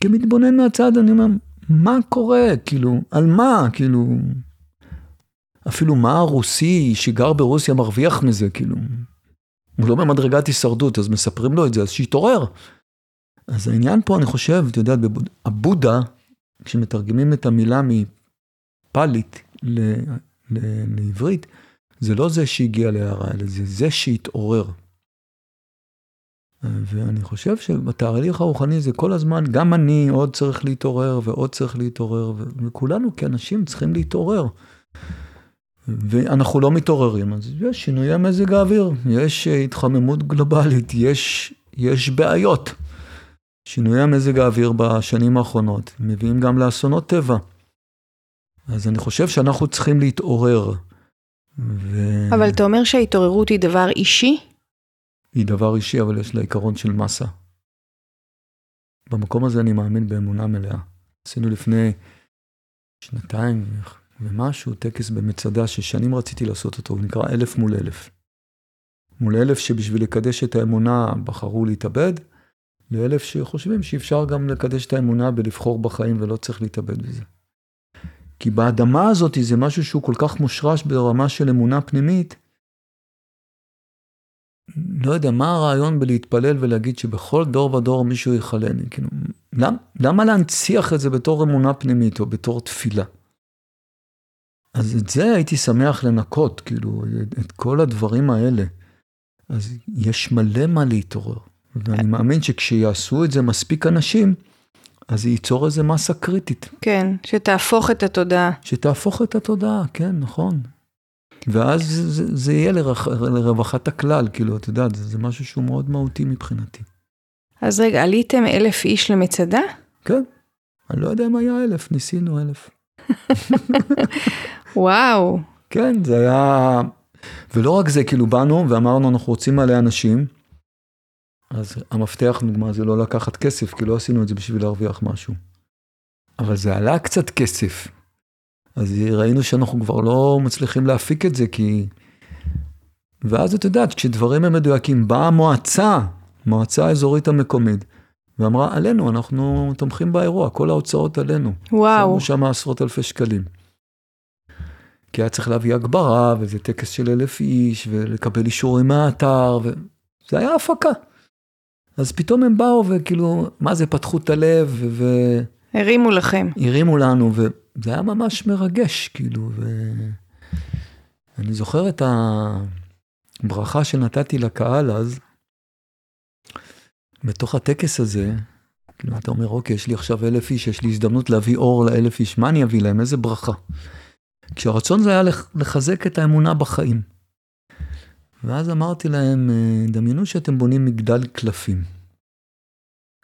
כמתבונן מהצד, אני אומר, מה קורה? כאילו, על מה? כאילו, אפילו מה הרוסי שגר ברוסיה מרוויח מזה? כאילו, הוא לא במדרגת הישרדות, אז מספרים לו את זה, אז שיתעורר. אז העניין פה, אני חושב, את יודעת, הבודה, כשמתרגמים את המילה מפאלית ל, ל, לעברית, זה לא זה שהגיע להערה, אלא זה זה שהתעורר. ואני חושב שבתהליך הרוחני זה כל הזמן, גם אני עוד צריך להתעורר ועוד צריך להתעורר, וכולנו כאנשים צריכים להתעורר. ואנחנו לא מתעוררים, אז יש שינויי מזג האוויר, יש התחממות גלובלית, יש, יש בעיות. שינויי מזג האוויר בשנים האחרונות מביאים גם לאסונות טבע. אז אני חושב שאנחנו צריכים להתעורר. ו... אבל אתה אומר שההתעוררות היא דבר אישי? היא דבר אישי, אבל יש לה עיקרון של מסה. במקום הזה אני מאמין באמונה מלאה. עשינו לפני שנתיים ומשהו טקס במצדה ששנים רציתי לעשות אותו, הוא נקרא אלף מול אלף. מול אלף שבשביל לקדש את האמונה בחרו להתאבד, לאלף שחושבים שאפשר גם לקדש את האמונה בלבחור בחיים ולא צריך להתאבד בזה. כי באדמה הזאת זה משהו שהוא כל כך מושרש ברמה של אמונה פנימית. לא יודע, מה הרעיון בלהתפלל ולהגיד שבכל דור ודור מישהו יכלני? כאילו, למ, למה להנציח את זה בתור אמונה פנימית או בתור תפילה? אז את זה הייתי שמח לנקות, כאילו, את כל הדברים האלה. אז יש מלא מה להתעורר. ואני מאמין שכשיעשו את זה מספיק אנשים, אז זה ייצור איזה מסה קריטית. כן, שתהפוך את התודעה. שתהפוך את התודעה, כן, נכון. ואז זה, זה יהיה לרח, לרווחת הכלל, כאילו, את יודעת, זה, זה משהו שהוא מאוד מהותי מבחינתי. אז רגע, עליתם אלף איש למצדה? כן. אני לא יודע אם היה אלף, ניסינו אלף. וואו. כן, זה היה... ולא רק זה, כאילו באנו ואמרנו, אנחנו רוצים מלא אנשים. אז המפתח, נגמר, זה לא לקחת כסף, כי לא עשינו את זה בשביל להרוויח משהו. אבל זה עלה קצת כסף. אז ראינו שאנחנו כבר לא מצליחים להפיק את זה, כי... ואז את יודעת, כשדברים הם מדויקים, באה המועצה, מועצה האזורית המקומית, ואמרה, עלינו, אנחנו תומכים באירוע, כל ההוצאות עלינו. וואו. שמנו שם עשרות אלפי שקלים. כי היה צריך להביא הגברה, וזה טקס של אלף איש, ולקבל אישורים מהאתר, וזה היה הפקה. אז פתאום הם באו וכאילו, מה זה, פתחו את הלב, ו... הרימו לכם. הרימו לנו, וזה היה ממש מרגש, כאילו, ואני זוכר את הברכה שנתתי לקהל אז, בתוך הטקס הזה, כאילו, אתה אומר, אוקיי, יש לי עכשיו אלף איש, יש לי הזדמנות להביא אור לאלף איש, מה אני אביא להם? איזה ברכה. כשהרצון זה היה לחזק את האמונה בחיים. ואז אמרתי להם, אה, דמיינו שאתם בונים מגדל קלפים,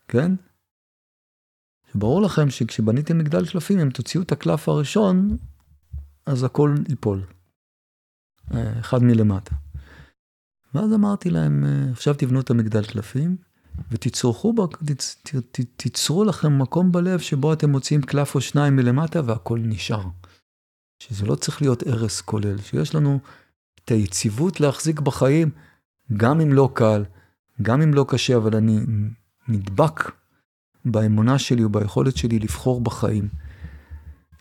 כן? ברור לכם שכשבניתם מגדל קלפים, אם תוציאו את הקלף הראשון, אז הכל ייפול. אה, אחד מלמטה. ואז אמרתי להם, אה, עכשיו תבנו את המגדל קלפים, ותצרכו, תיצרו לכם מקום בלב שבו אתם מוציאים קלף או שניים מלמטה והכל נשאר. שזה לא צריך להיות הרס כולל, שיש לנו את היציבות להחזיק בחיים, גם אם לא קל, גם אם לא קשה, אבל אני נדבק באמונה שלי וביכולת שלי לבחור בחיים.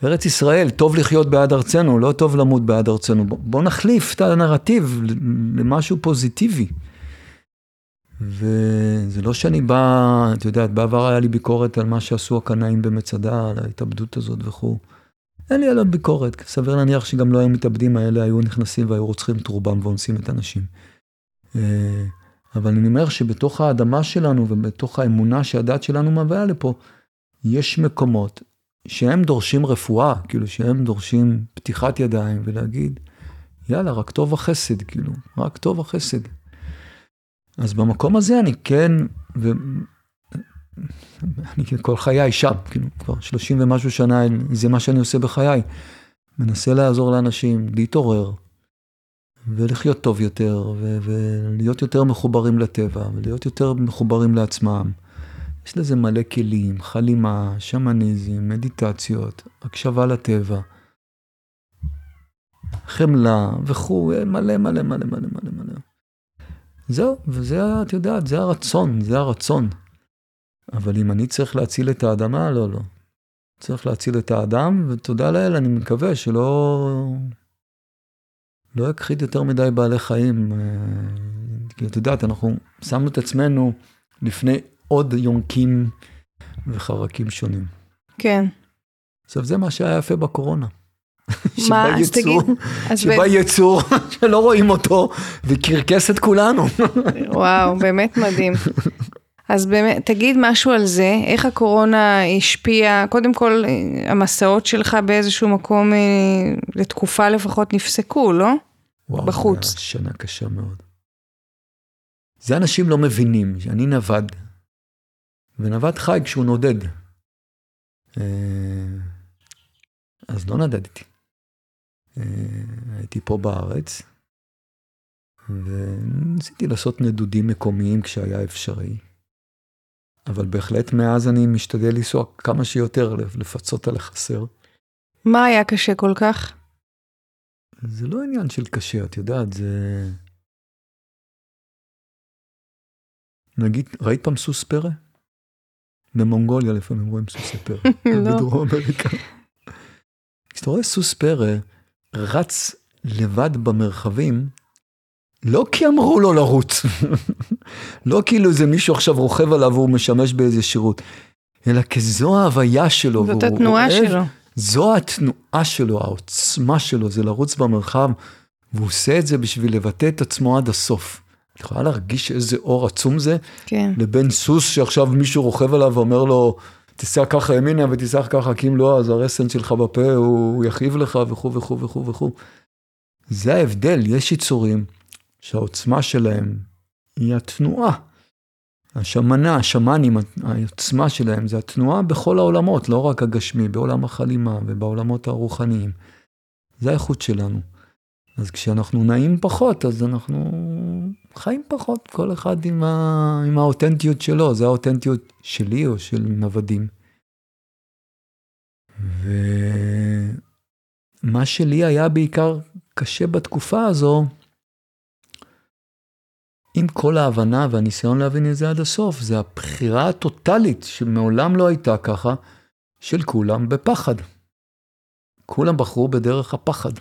ארץ ישראל, טוב לחיות בעד ארצנו, לא טוב למות בעד ארצנו. בוא נחליף את הנרטיב למשהו פוזיטיבי. וזה לא שאני בא, את יודעת, בעבר היה לי ביקורת על מה שעשו הקנאים במצדה, על ההתאבדות הזאת וכו'. אין לי עליו ביקורת, סביר להניח שגם לא היו מתאבדים האלה, היו נכנסים והיו רוצחים את רובם ואונסים את הנשים. אה, אבל אני אומר שבתוך האדמה שלנו ובתוך האמונה שהדת שלנו מביאה לפה, יש מקומות שהם דורשים רפואה, כאילו שהם דורשים פתיחת ידיים ולהגיד, יאללה, רק טוב החסד, כאילו, רק טוב החסד. אז במקום הזה אני כן, אני כל חיי שם, כאילו, כבר 30 ומשהו שנה, זה מה שאני עושה בחיי. מנסה לעזור לאנשים להתעורר, ולחיות טוב יותר, ו- ולהיות יותר מחוברים לטבע, ולהיות יותר מחוברים לעצמם. יש לזה מלא כלים, חלימה, שמניזם, מדיטציות, הקשבה לטבע, חמלה וכו', מלא מלא מלא מלא מלא מלא. זהו, וזה, את יודעת, זה הרצון, זה הרצון. אבל אם אני צריך להציל את האדמה, לא, לא. צריך להציל את האדם, ותודה לאל, אני מקווה שלא... לא אכחיד יותר מדי בעלי חיים. אה, כי את יודעת, אנחנו שמנו את עצמנו לפני עוד יונקים וחרקים שונים. כן. עכשיו, זה מה שהיה יפה בקורונה. מה, אז תגיד. שבא יצור שלא רואים אותו וקרקס את כולנו. וואו, באמת מדהים. אז באמת, תגיד משהו על זה, איך הקורונה השפיעה, קודם כל המסעות שלך באיזשהו מקום אה, לתקופה לפחות נפסקו, לא? וואו, בחוץ. זה שנה קשה מאוד. זה אנשים לא מבינים, שאני נווד, ונווד חי כשהוא נודד. אה, אז לא נדדתי. אה, הייתי פה בארץ, וניסיתי לעשות נדודים מקומיים כשהיה אפשרי. אבל בהחלט מאז אני משתדל לנסוע כמה שיותר, לפצות על החסר. מה היה קשה כל כך? זה לא עניין של קשה, את יודעת, זה... נגיד, ראית פעם סוס פרא? במונגוליה לפעמים רואים סוסי פרא. לא. בדרום אמריקה. כשאתה רואה סוס פרא רץ לבד במרחבים, לא כי אמרו לו לרוץ, לא כאילו זה מישהו עכשיו רוכב עליו והוא משמש באיזה שירות, אלא כי זו ההוויה שלו. זאת התנועה אוהב, שלו. זו התנועה שלו, העוצמה שלו, זה לרוץ במרחב, והוא עושה את זה בשביל לבטא את עצמו עד הסוף. את יכולה להרגיש איזה אור עצום זה? כן. לבין סוס שעכשיו מישהו רוכב עליו ואומר לו, תיסע ככה ימינה ותיסע ככה, כי אם לא, אז הרסן שלך בפה הוא יכאיב לך וכו' וכו' וכו' וכו'. זה ההבדל, יש יצורים שהעוצמה שלהם היא התנועה. השמנה, השמנים, העוצמה שלהם זה התנועה בכל העולמות, לא רק הגשמי, בעולם החלימה ובעולמות הרוחניים. זה האיכות שלנו. אז כשאנחנו נעים פחות, אז אנחנו חיים פחות, כל אחד עם, ה... עם האותנטיות שלו, זה האותנטיות שלי או של נוודים. ומה שלי היה בעיקר קשה בתקופה הזו, עם כל ההבנה והניסיון להבין את זה עד הסוף, זה הבחירה הטוטלית, שמעולם לא הייתה ככה, של כולם בפחד. כולם בחרו בדרך הפחד.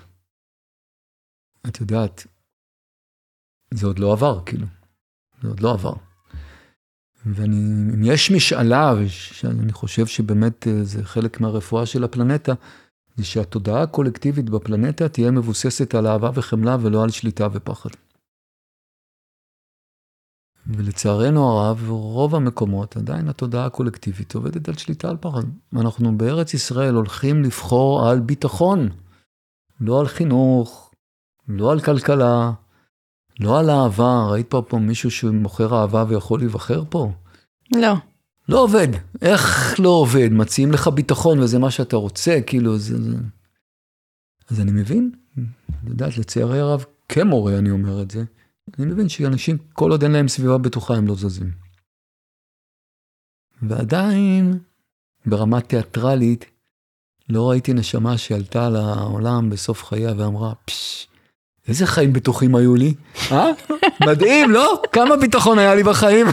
את יודעת, זה עוד לא עבר, כאילו. זה עוד לא עבר. ואני, אם יש משאלה, ואני חושב שבאמת אה, זה חלק מהרפואה של הפלנטה, זה שהתודעה הקולקטיבית בפלנטה תהיה מבוססת על אהבה וחמלה ולא על שליטה ופחד. ולצערנו הרב, רוב המקומות, עדיין התודעה הקולקטיבית עובדת על שליטה על פחד. אנחנו בארץ ישראל הולכים לבחור על ביטחון, לא על חינוך, לא על כלכלה, לא על אהבה. ראית פה פה מישהו שמוכר אהבה ויכול להיבחר פה? לא. לא עובד. איך לא עובד? מציעים לך ביטחון וזה מה שאתה רוצה, כאילו, זה... זה... אז אני מבין, את יודעת, לצערי הרב, כמורה אני אומר את זה, אני מבין שאנשים, כל עוד אין להם סביבה בטוחה, הם לא זזים. ועדיין, ברמה תיאטרלית, לא ראיתי נשמה שעלתה לעולם בסוף חייה ואמרה, פשש, איזה חיים בטוחים היו לי, אה? מדהים, לא? כמה ביטחון היה לי בחיים?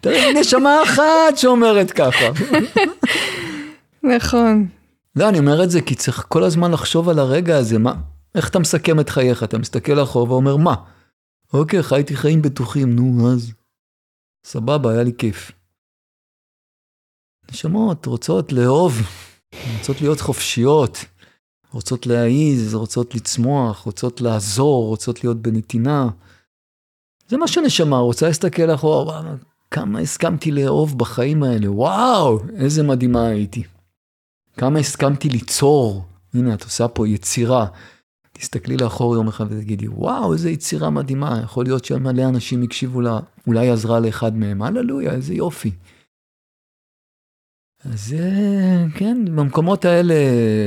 תראה, נשמה אחת שאומרת ככה. נכון. לא, אני אומר את זה כי צריך כל הזמן לחשוב על הרגע הזה, מה, איך אתה מסכם את חייך? אתה מסתכל אחורה ואומר, מה? אוקיי, חייתי חיים בטוחים, נו, אז... סבבה, היה לי כיף. נשמות רוצות לאהוב, רוצות להיות חופשיות, רוצות להעיז, רוצות לצמוח, רוצות לעזור, רוצות להיות בנתינה. זה מה שנשמה רוצה להסתכל אחורה, וואו, כמה הסכמתי לאהוב בחיים האלה, וואו, איזה מדהימה הייתי. כמה הסכמתי ליצור, הנה את עושה פה יצירה. תסתכלי לאחור יום אחד ותגידי, וואו, איזה יצירה מדהימה, יכול להיות שמלא אנשים הקשיבו לה, אולי עזרה לאחד מהם, הללויה, איזה יופי. אז כן, במקומות האלה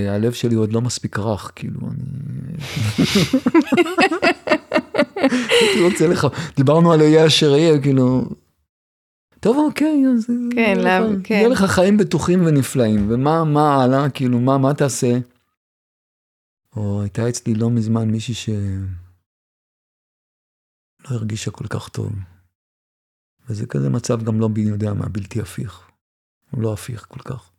הלב שלי עוד לא מספיק רך, כאילו, אני... הייתי רוצה לך, דיברנו על אהיה אשר אהיה, כאילו... טוב, אוקיי, אז... כן, למה, כן. יהיה לך חיים בטוחים ונפלאים, ומה, מה הלאה, כאילו, מה, מה תעשה? או הייתה אצלי לא מזמן מישהי שלא הרגישה כל כך טוב. וזה כזה מצב גם לא בי יודע מה, בלתי הפיך. הוא לא הפיך כל כך.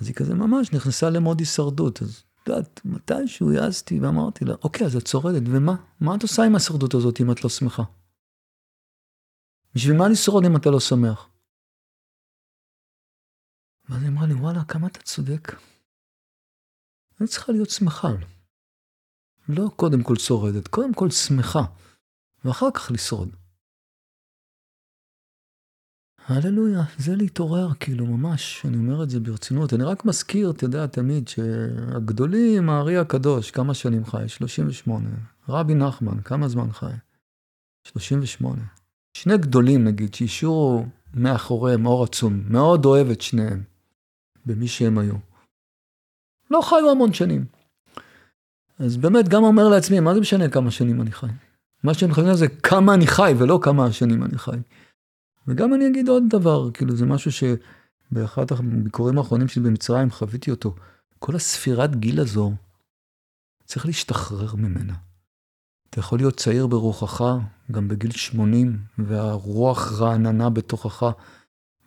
אז היא כזה ממש נכנסה למוד הישרדות. אז את יודעת, מתישהו העזתי ואמרתי לה, אוקיי, אז את שורדת, ומה? מה את עושה עם השרדות הזאת אם את לא שמחה? בשביל מה לשרוד אם אתה לא שמח? ואז היא אמרה לי, וואלה, כמה אתה צודק. אני צריכה להיות שמחה. לא קודם כל שורדת, קודם כל שמחה, ואחר כך לשרוד. הללויה, זה להתעורר, כאילו, ממש, אני אומר את זה ברצינות. אני רק מזכיר, אתה יודע, תמיד, שהגדולים, הארי הקדוש, כמה שנים חי? 38. רבי נחמן, כמה זמן חי? 38. שני גדולים, נגיד, שהשאירו מאחוריהם אור עצום. מאוד אוהב את שניהם, במי שהם היו. לא חיו המון שנים. אז באמת, גם אומר לעצמי, מה זה משנה כמה שנים אני חי? מה שאני חושב זה כמה אני חי, ולא כמה שנים אני חי. וגם אני אגיד עוד דבר, כאילו זה משהו שבאחד הביקורים האחרונים שלי במצרים חוויתי אותו. כל הספירת גיל הזו, צריך להשתחרר ממנה. אתה יכול להיות צעיר ברוחך, גם בגיל 80, והרוח רעננה בתוכך.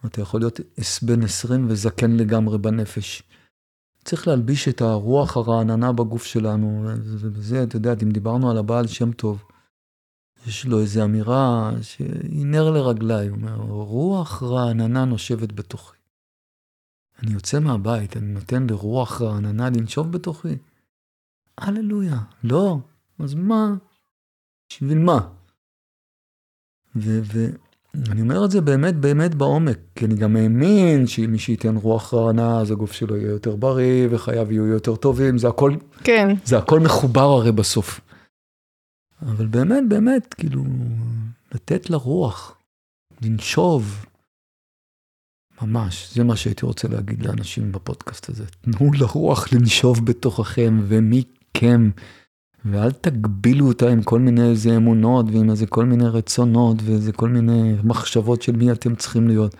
אתה יכול להיות בן 20 וזקן לגמרי בנפש. צריך להלביש את הרוח הרעננה בגוף שלנו, וזה, אתה יודע, אם דיברנו על הבעל שם טוב, יש לו איזו אמירה שהיא נר לרגליי, הוא אומר, רוח רעננה נושבת בתוכי. אני יוצא מהבית, אני נותן לרוח רעננה לנשוב בתוכי. הללויה. לא, אז מה? בשביל מה? ואני אומר את זה באמת באמת בעומק, כי אני גם האמין שמי שייתן רוח רענה, אז הגוף שלו יהיה יותר בריא, וחייו יהיו יותר טובים, זה הכל, כן. זה הכל מחובר הרי בסוף. אבל באמת, באמת, כאילו, לתת לרוח, לנשוב, ממש, זה מה שהייתי רוצה להגיד לאנשים בפודקאסט הזה. תנו לרוח לנשוב בתוככם, ומכם, ואל תגבילו אותה עם כל מיני איזה אמונות, ועם איזה כל מיני רצונות, ואיזה כל מיני מחשבות של מי אתם צריכים להיות.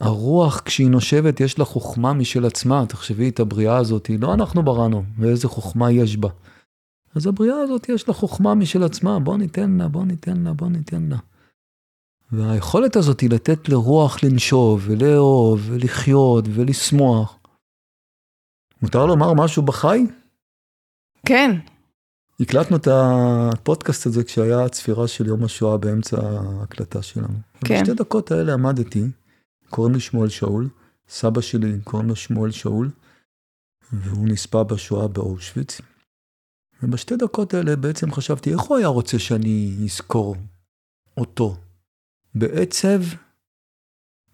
הרוח, כשהיא נושבת, יש לה חוכמה משל עצמה, תחשבי את הבריאה הזאת, לא אנחנו בראנו, ואיזה חוכמה יש בה. אז הבריאה הזאת יש לה חוכמה משל עצמה, בוא ניתן לה, בוא ניתן לה, בוא ניתן לה. והיכולת הזאת היא לתת לרוח לנשוב, ולאהוב, ולחיות, ולשמוח. מותר לומר משהו בחי? כן. הקלטנו את הפודקאסט הזה כשהיה צפירה של יום השואה באמצע ההקלטה שלנו. כן. בשתי דקות האלה עמדתי, קוראים לי שמואל שאול, סבא שלי קוראים לו שמואל שאול, והוא נספה בשואה באושוויץ. ובשתי דקות האלה בעצם חשבתי, איך הוא היה רוצה שאני אזכור אותו? בעצב,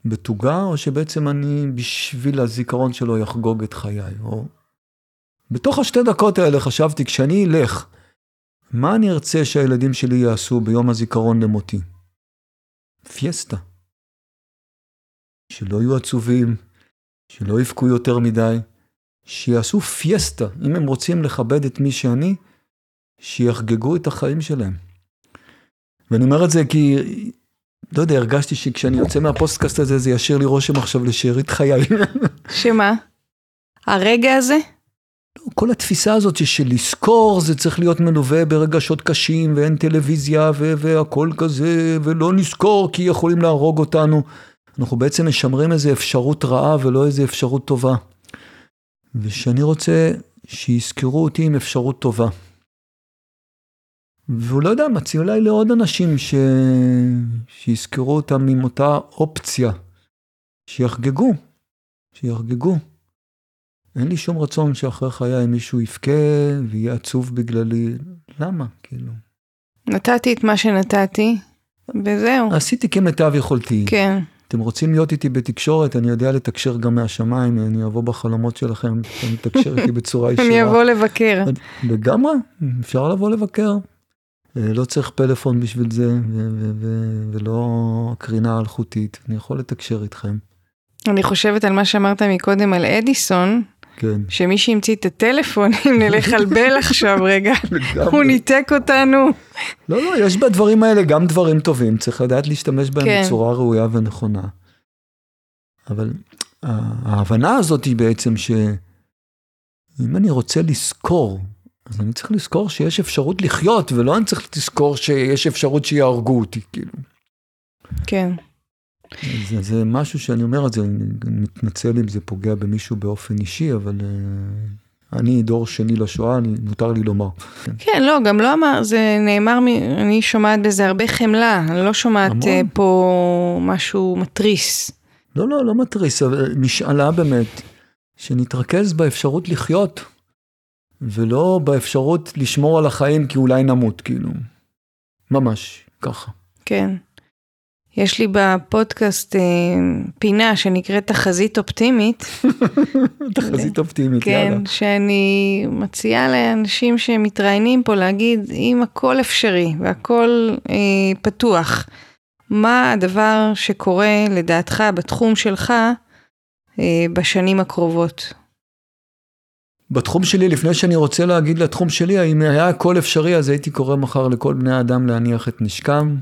בתוגה, או שבעצם אני בשביל הזיכרון שלו יחגוג את חיי? או... בתוך השתי דקות האלה חשבתי, כשאני אלך, מה אני ארצה שהילדים שלי יעשו ביום הזיכרון למותי? פיאסטה. שלא יהיו עצובים, שלא יבכו יותר מדי, שיעשו פיאסטה, אם הם רוצים לכבד את מי שאני, שיחגגו את החיים שלהם. ואני אומר את זה כי, לא יודע, הרגשתי שכשאני יוצא מהפוסטקאסט הזה, זה ישאיר לי רושם עכשיו לשארית חיי. שמה? הרגע הזה? כל התפיסה הזאת של לזכור זה צריך להיות מלווה ברגשות קשים ואין טלוויזיה והכל כזה ולא נזכור כי יכולים להרוג אותנו. אנחנו בעצם משמרים איזו אפשרות רעה ולא איזו אפשרות טובה. ושאני רוצה שיזכרו אותי עם אפשרות טובה. והוא לא יודע, מציע אולי לעוד אנשים ש... שיזכרו אותם עם אותה אופציה, שיחגגו, שיחגגו. אין לי שום רצון שאחרי חיי מישהו יבכה ויהיה עצוב בגללי, למה? כאילו. נתתי את מה שנתתי, וזהו. עשיתי כמיטב יכולתי. כן. אתם רוצים להיות איתי בתקשורת, אני יודע לתקשר גם מהשמיים, אני אבוא בחלומות שלכם, אני אתקשר איתי בצורה ישירה. אני אבוא לבקר. לגמרי, אפשר לבוא לבקר. אה, לא צריך פלאפון בשביל זה, ולא קרינה אלחוטית, אני יכול לתקשר איתכם. אני חושבת על מה שאמרת מקודם על אדיסון, כן. שמי שהמציא את הטלפון, אם נלך על בל עכשיו רגע, הוא ניתק אותנו. לא, לא, יש בדברים האלה גם דברים טובים, צריך לדעת להשתמש בהם כן. בצורה ראויה ונכונה. אבל ההבנה הזאת היא בעצם שאם אני רוצה לזכור, אז אני צריך לזכור שיש אפשרות לחיות, ולא אני צריך לזכור שיש אפשרות שיהרגו אותי, כאילו. כן. זה, זה משהו שאני אומר את זה, אני מתנצל אם זה פוגע במישהו באופן אישי, אבל uh, אני דור שני לשואה, אני, מותר לי לומר. כן. לא, גם לא אמר, זה נאמר, אני שומעת בזה הרבה חמלה, אני לא שומעת uh, פה משהו מתריס. לא, לא, לא מתריס, אבל משאלה באמת, שנתרכז באפשרות לחיות. ולא באפשרות לשמור על החיים כי אולי נמות, כאילו. ממש, ככה. כן. יש לי בפודקאסט אה, פינה שנקראת תחזית אופטימית. תחזית אופטימית, כן, יאללה. כן, שאני מציעה לאנשים שמתראיינים פה להגיד, אם הכל אפשרי והכל אה, פתוח, מה הדבר שקורה לדעתך בתחום שלך אה, בשנים הקרובות? בתחום שלי, לפני שאני רוצה להגיד לתחום שלי, אם היה הכל אפשרי, אז הייתי קורא מחר לכל בני האדם להניח את נשקם,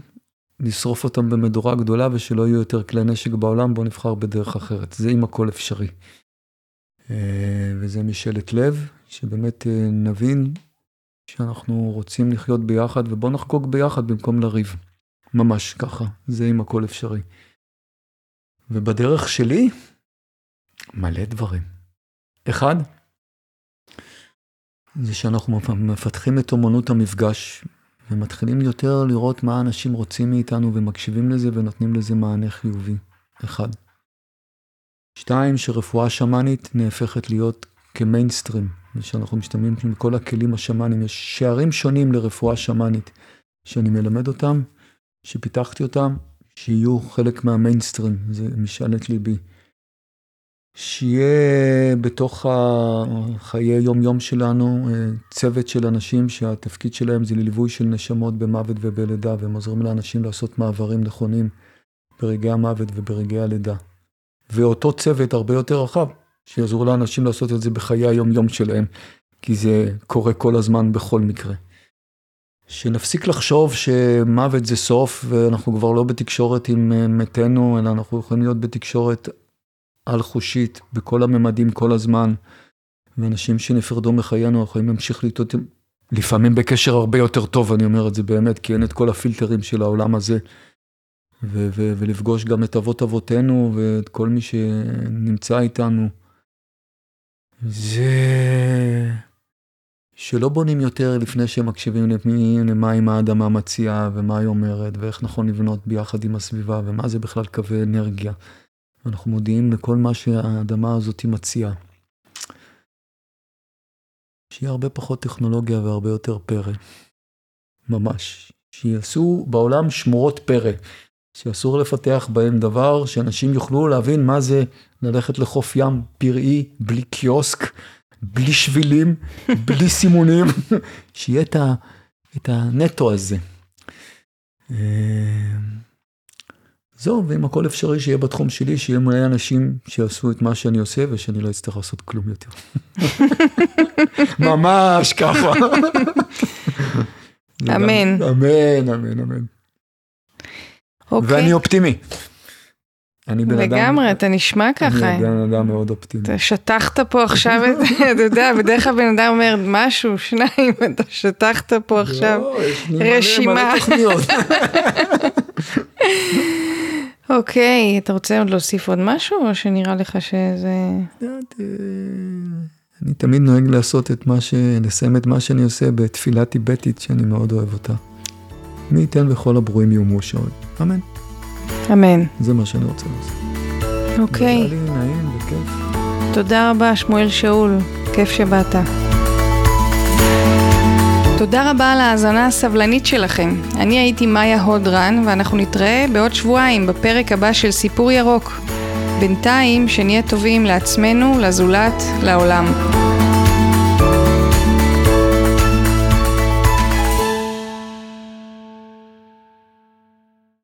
לשרוף אותם במדורה גדולה ושלא יהיו יותר כלי נשק בעולם, בואו נבחר בדרך אחרת. זה אם הכל אפשרי. אה, וזה משאלת לב, שבאמת אה, נבין שאנחנו רוצים לחיות ביחד, ובואו נחגוג ביחד במקום לריב. ממש ככה, זה אם הכל אפשרי. ובדרך שלי, מלא דברים. אחד, זה שאנחנו מפתחים את אומנות המפגש, ומתחילים יותר לראות מה אנשים רוצים מאיתנו ומקשיבים לזה ונותנים לזה מענה חיובי. אחד. שתיים, שרפואה שמאנית נהפכת להיות כמיינסטרים, ושאנחנו משתמשים בכל הכלים השמאניים. יש שערים שונים לרפואה שמאנית, שאני מלמד אותם, שפיתחתי אותם, שיהיו חלק מהמיינסטרים, זה משאלת ליבי. שיהיה בתוך החיי יום-יום שלנו צוות של אנשים שהתפקיד שלהם זה לליווי של נשמות במוות ובלידה, והם עוזרים לאנשים לעשות מעברים נכונים ברגעי המוות וברגעי הלידה. ואותו צוות הרבה יותר רחב, שיעזרו לאנשים לעשות את זה בחיי היום-יום שלהם, כי זה קורה כל הזמן בכל מקרה. שנפסיק לחשוב שמוות זה סוף, ואנחנו כבר לא בתקשורת עם מתינו, אלא אנחנו יכולים להיות בתקשורת על חושית בכל הממדים כל הזמן, ואנשים שנפרדו מחיינו יכולים להמשיך להתות לפעמים בקשר הרבה יותר טוב, אני אומר את זה באמת, כי אין את כל הפילטרים של העולם הזה, ו- ו- ולפגוש גם את אבות אבותינו ואת כל מי שנמצא איתנו. זה שלא בונים יותר לפני שמקשיבים למי, למה עם האדמה מציעה ומה היא אומרת ואיך נכון לבנות ביחד עם הסביבה ומה זה בכלל קווי אנרגיה. אנחנו מודיעים לכל מה שהאדמה הזאת מציעה. שיהיה הרבה פחות טכנולוגיה והרבה יותר פרא. ממש. שיעשו בעולם שמורות פרא. שאסור לפתח בהם דבר, שאנשים יוכלו להבין מה זה ללכת לחוף ים פראי, בלי קיוסק, בלי שבילים, בלי סימונים, שיהיה את, ה, את הנטו הזה. זהו, ואם הכל אפשרי שיהיה בתחום שלי, שיהיה מלא אנשים שיעשו את מה שאני עושה ושאני לא אצטרך לעשות כלום יותר. ממש ככה. אמן. אמן, אמן, אמן. אוקיי. ואני אופטימי. אני בן אדם... לגמרי, אתה נשמע ככה. אני בן אדם מאוד אופטימי. אתה שטחת פה עכשיו, אתה יודע, בדרך כלל בן אדם אומר משהו, שניים, אתה שטחת פה עכשיו לא, יש לי רשימה. מלא תוכניות. אוקיי, אתה רוצה עוד להוסיף עוד משהו, או שנראה לך שזה... אני תמיד נוהג לעשות את מה ש... לסיים את מה שאני עושה בתפילה טיבטית שאני מאוד אוהב אותה. מי ייתן וכל הברואים יהיו מאושרים. אמן. אמן. זה מה שאני רוצה לעשות. אוקיי, היה לי נעים וכיף. תודה רבה, שמואל שאול, כיף שבאת. תודה רבה על ההאזנה הסבלנית שלכם. אני הייתי מאיה הודרן, ואנחנו נתראה בעוד שבועיים בפרק הבא של סיפור ירוק. בינתיים, שנהיה טובים לעצמנו, לזולת, לעולם.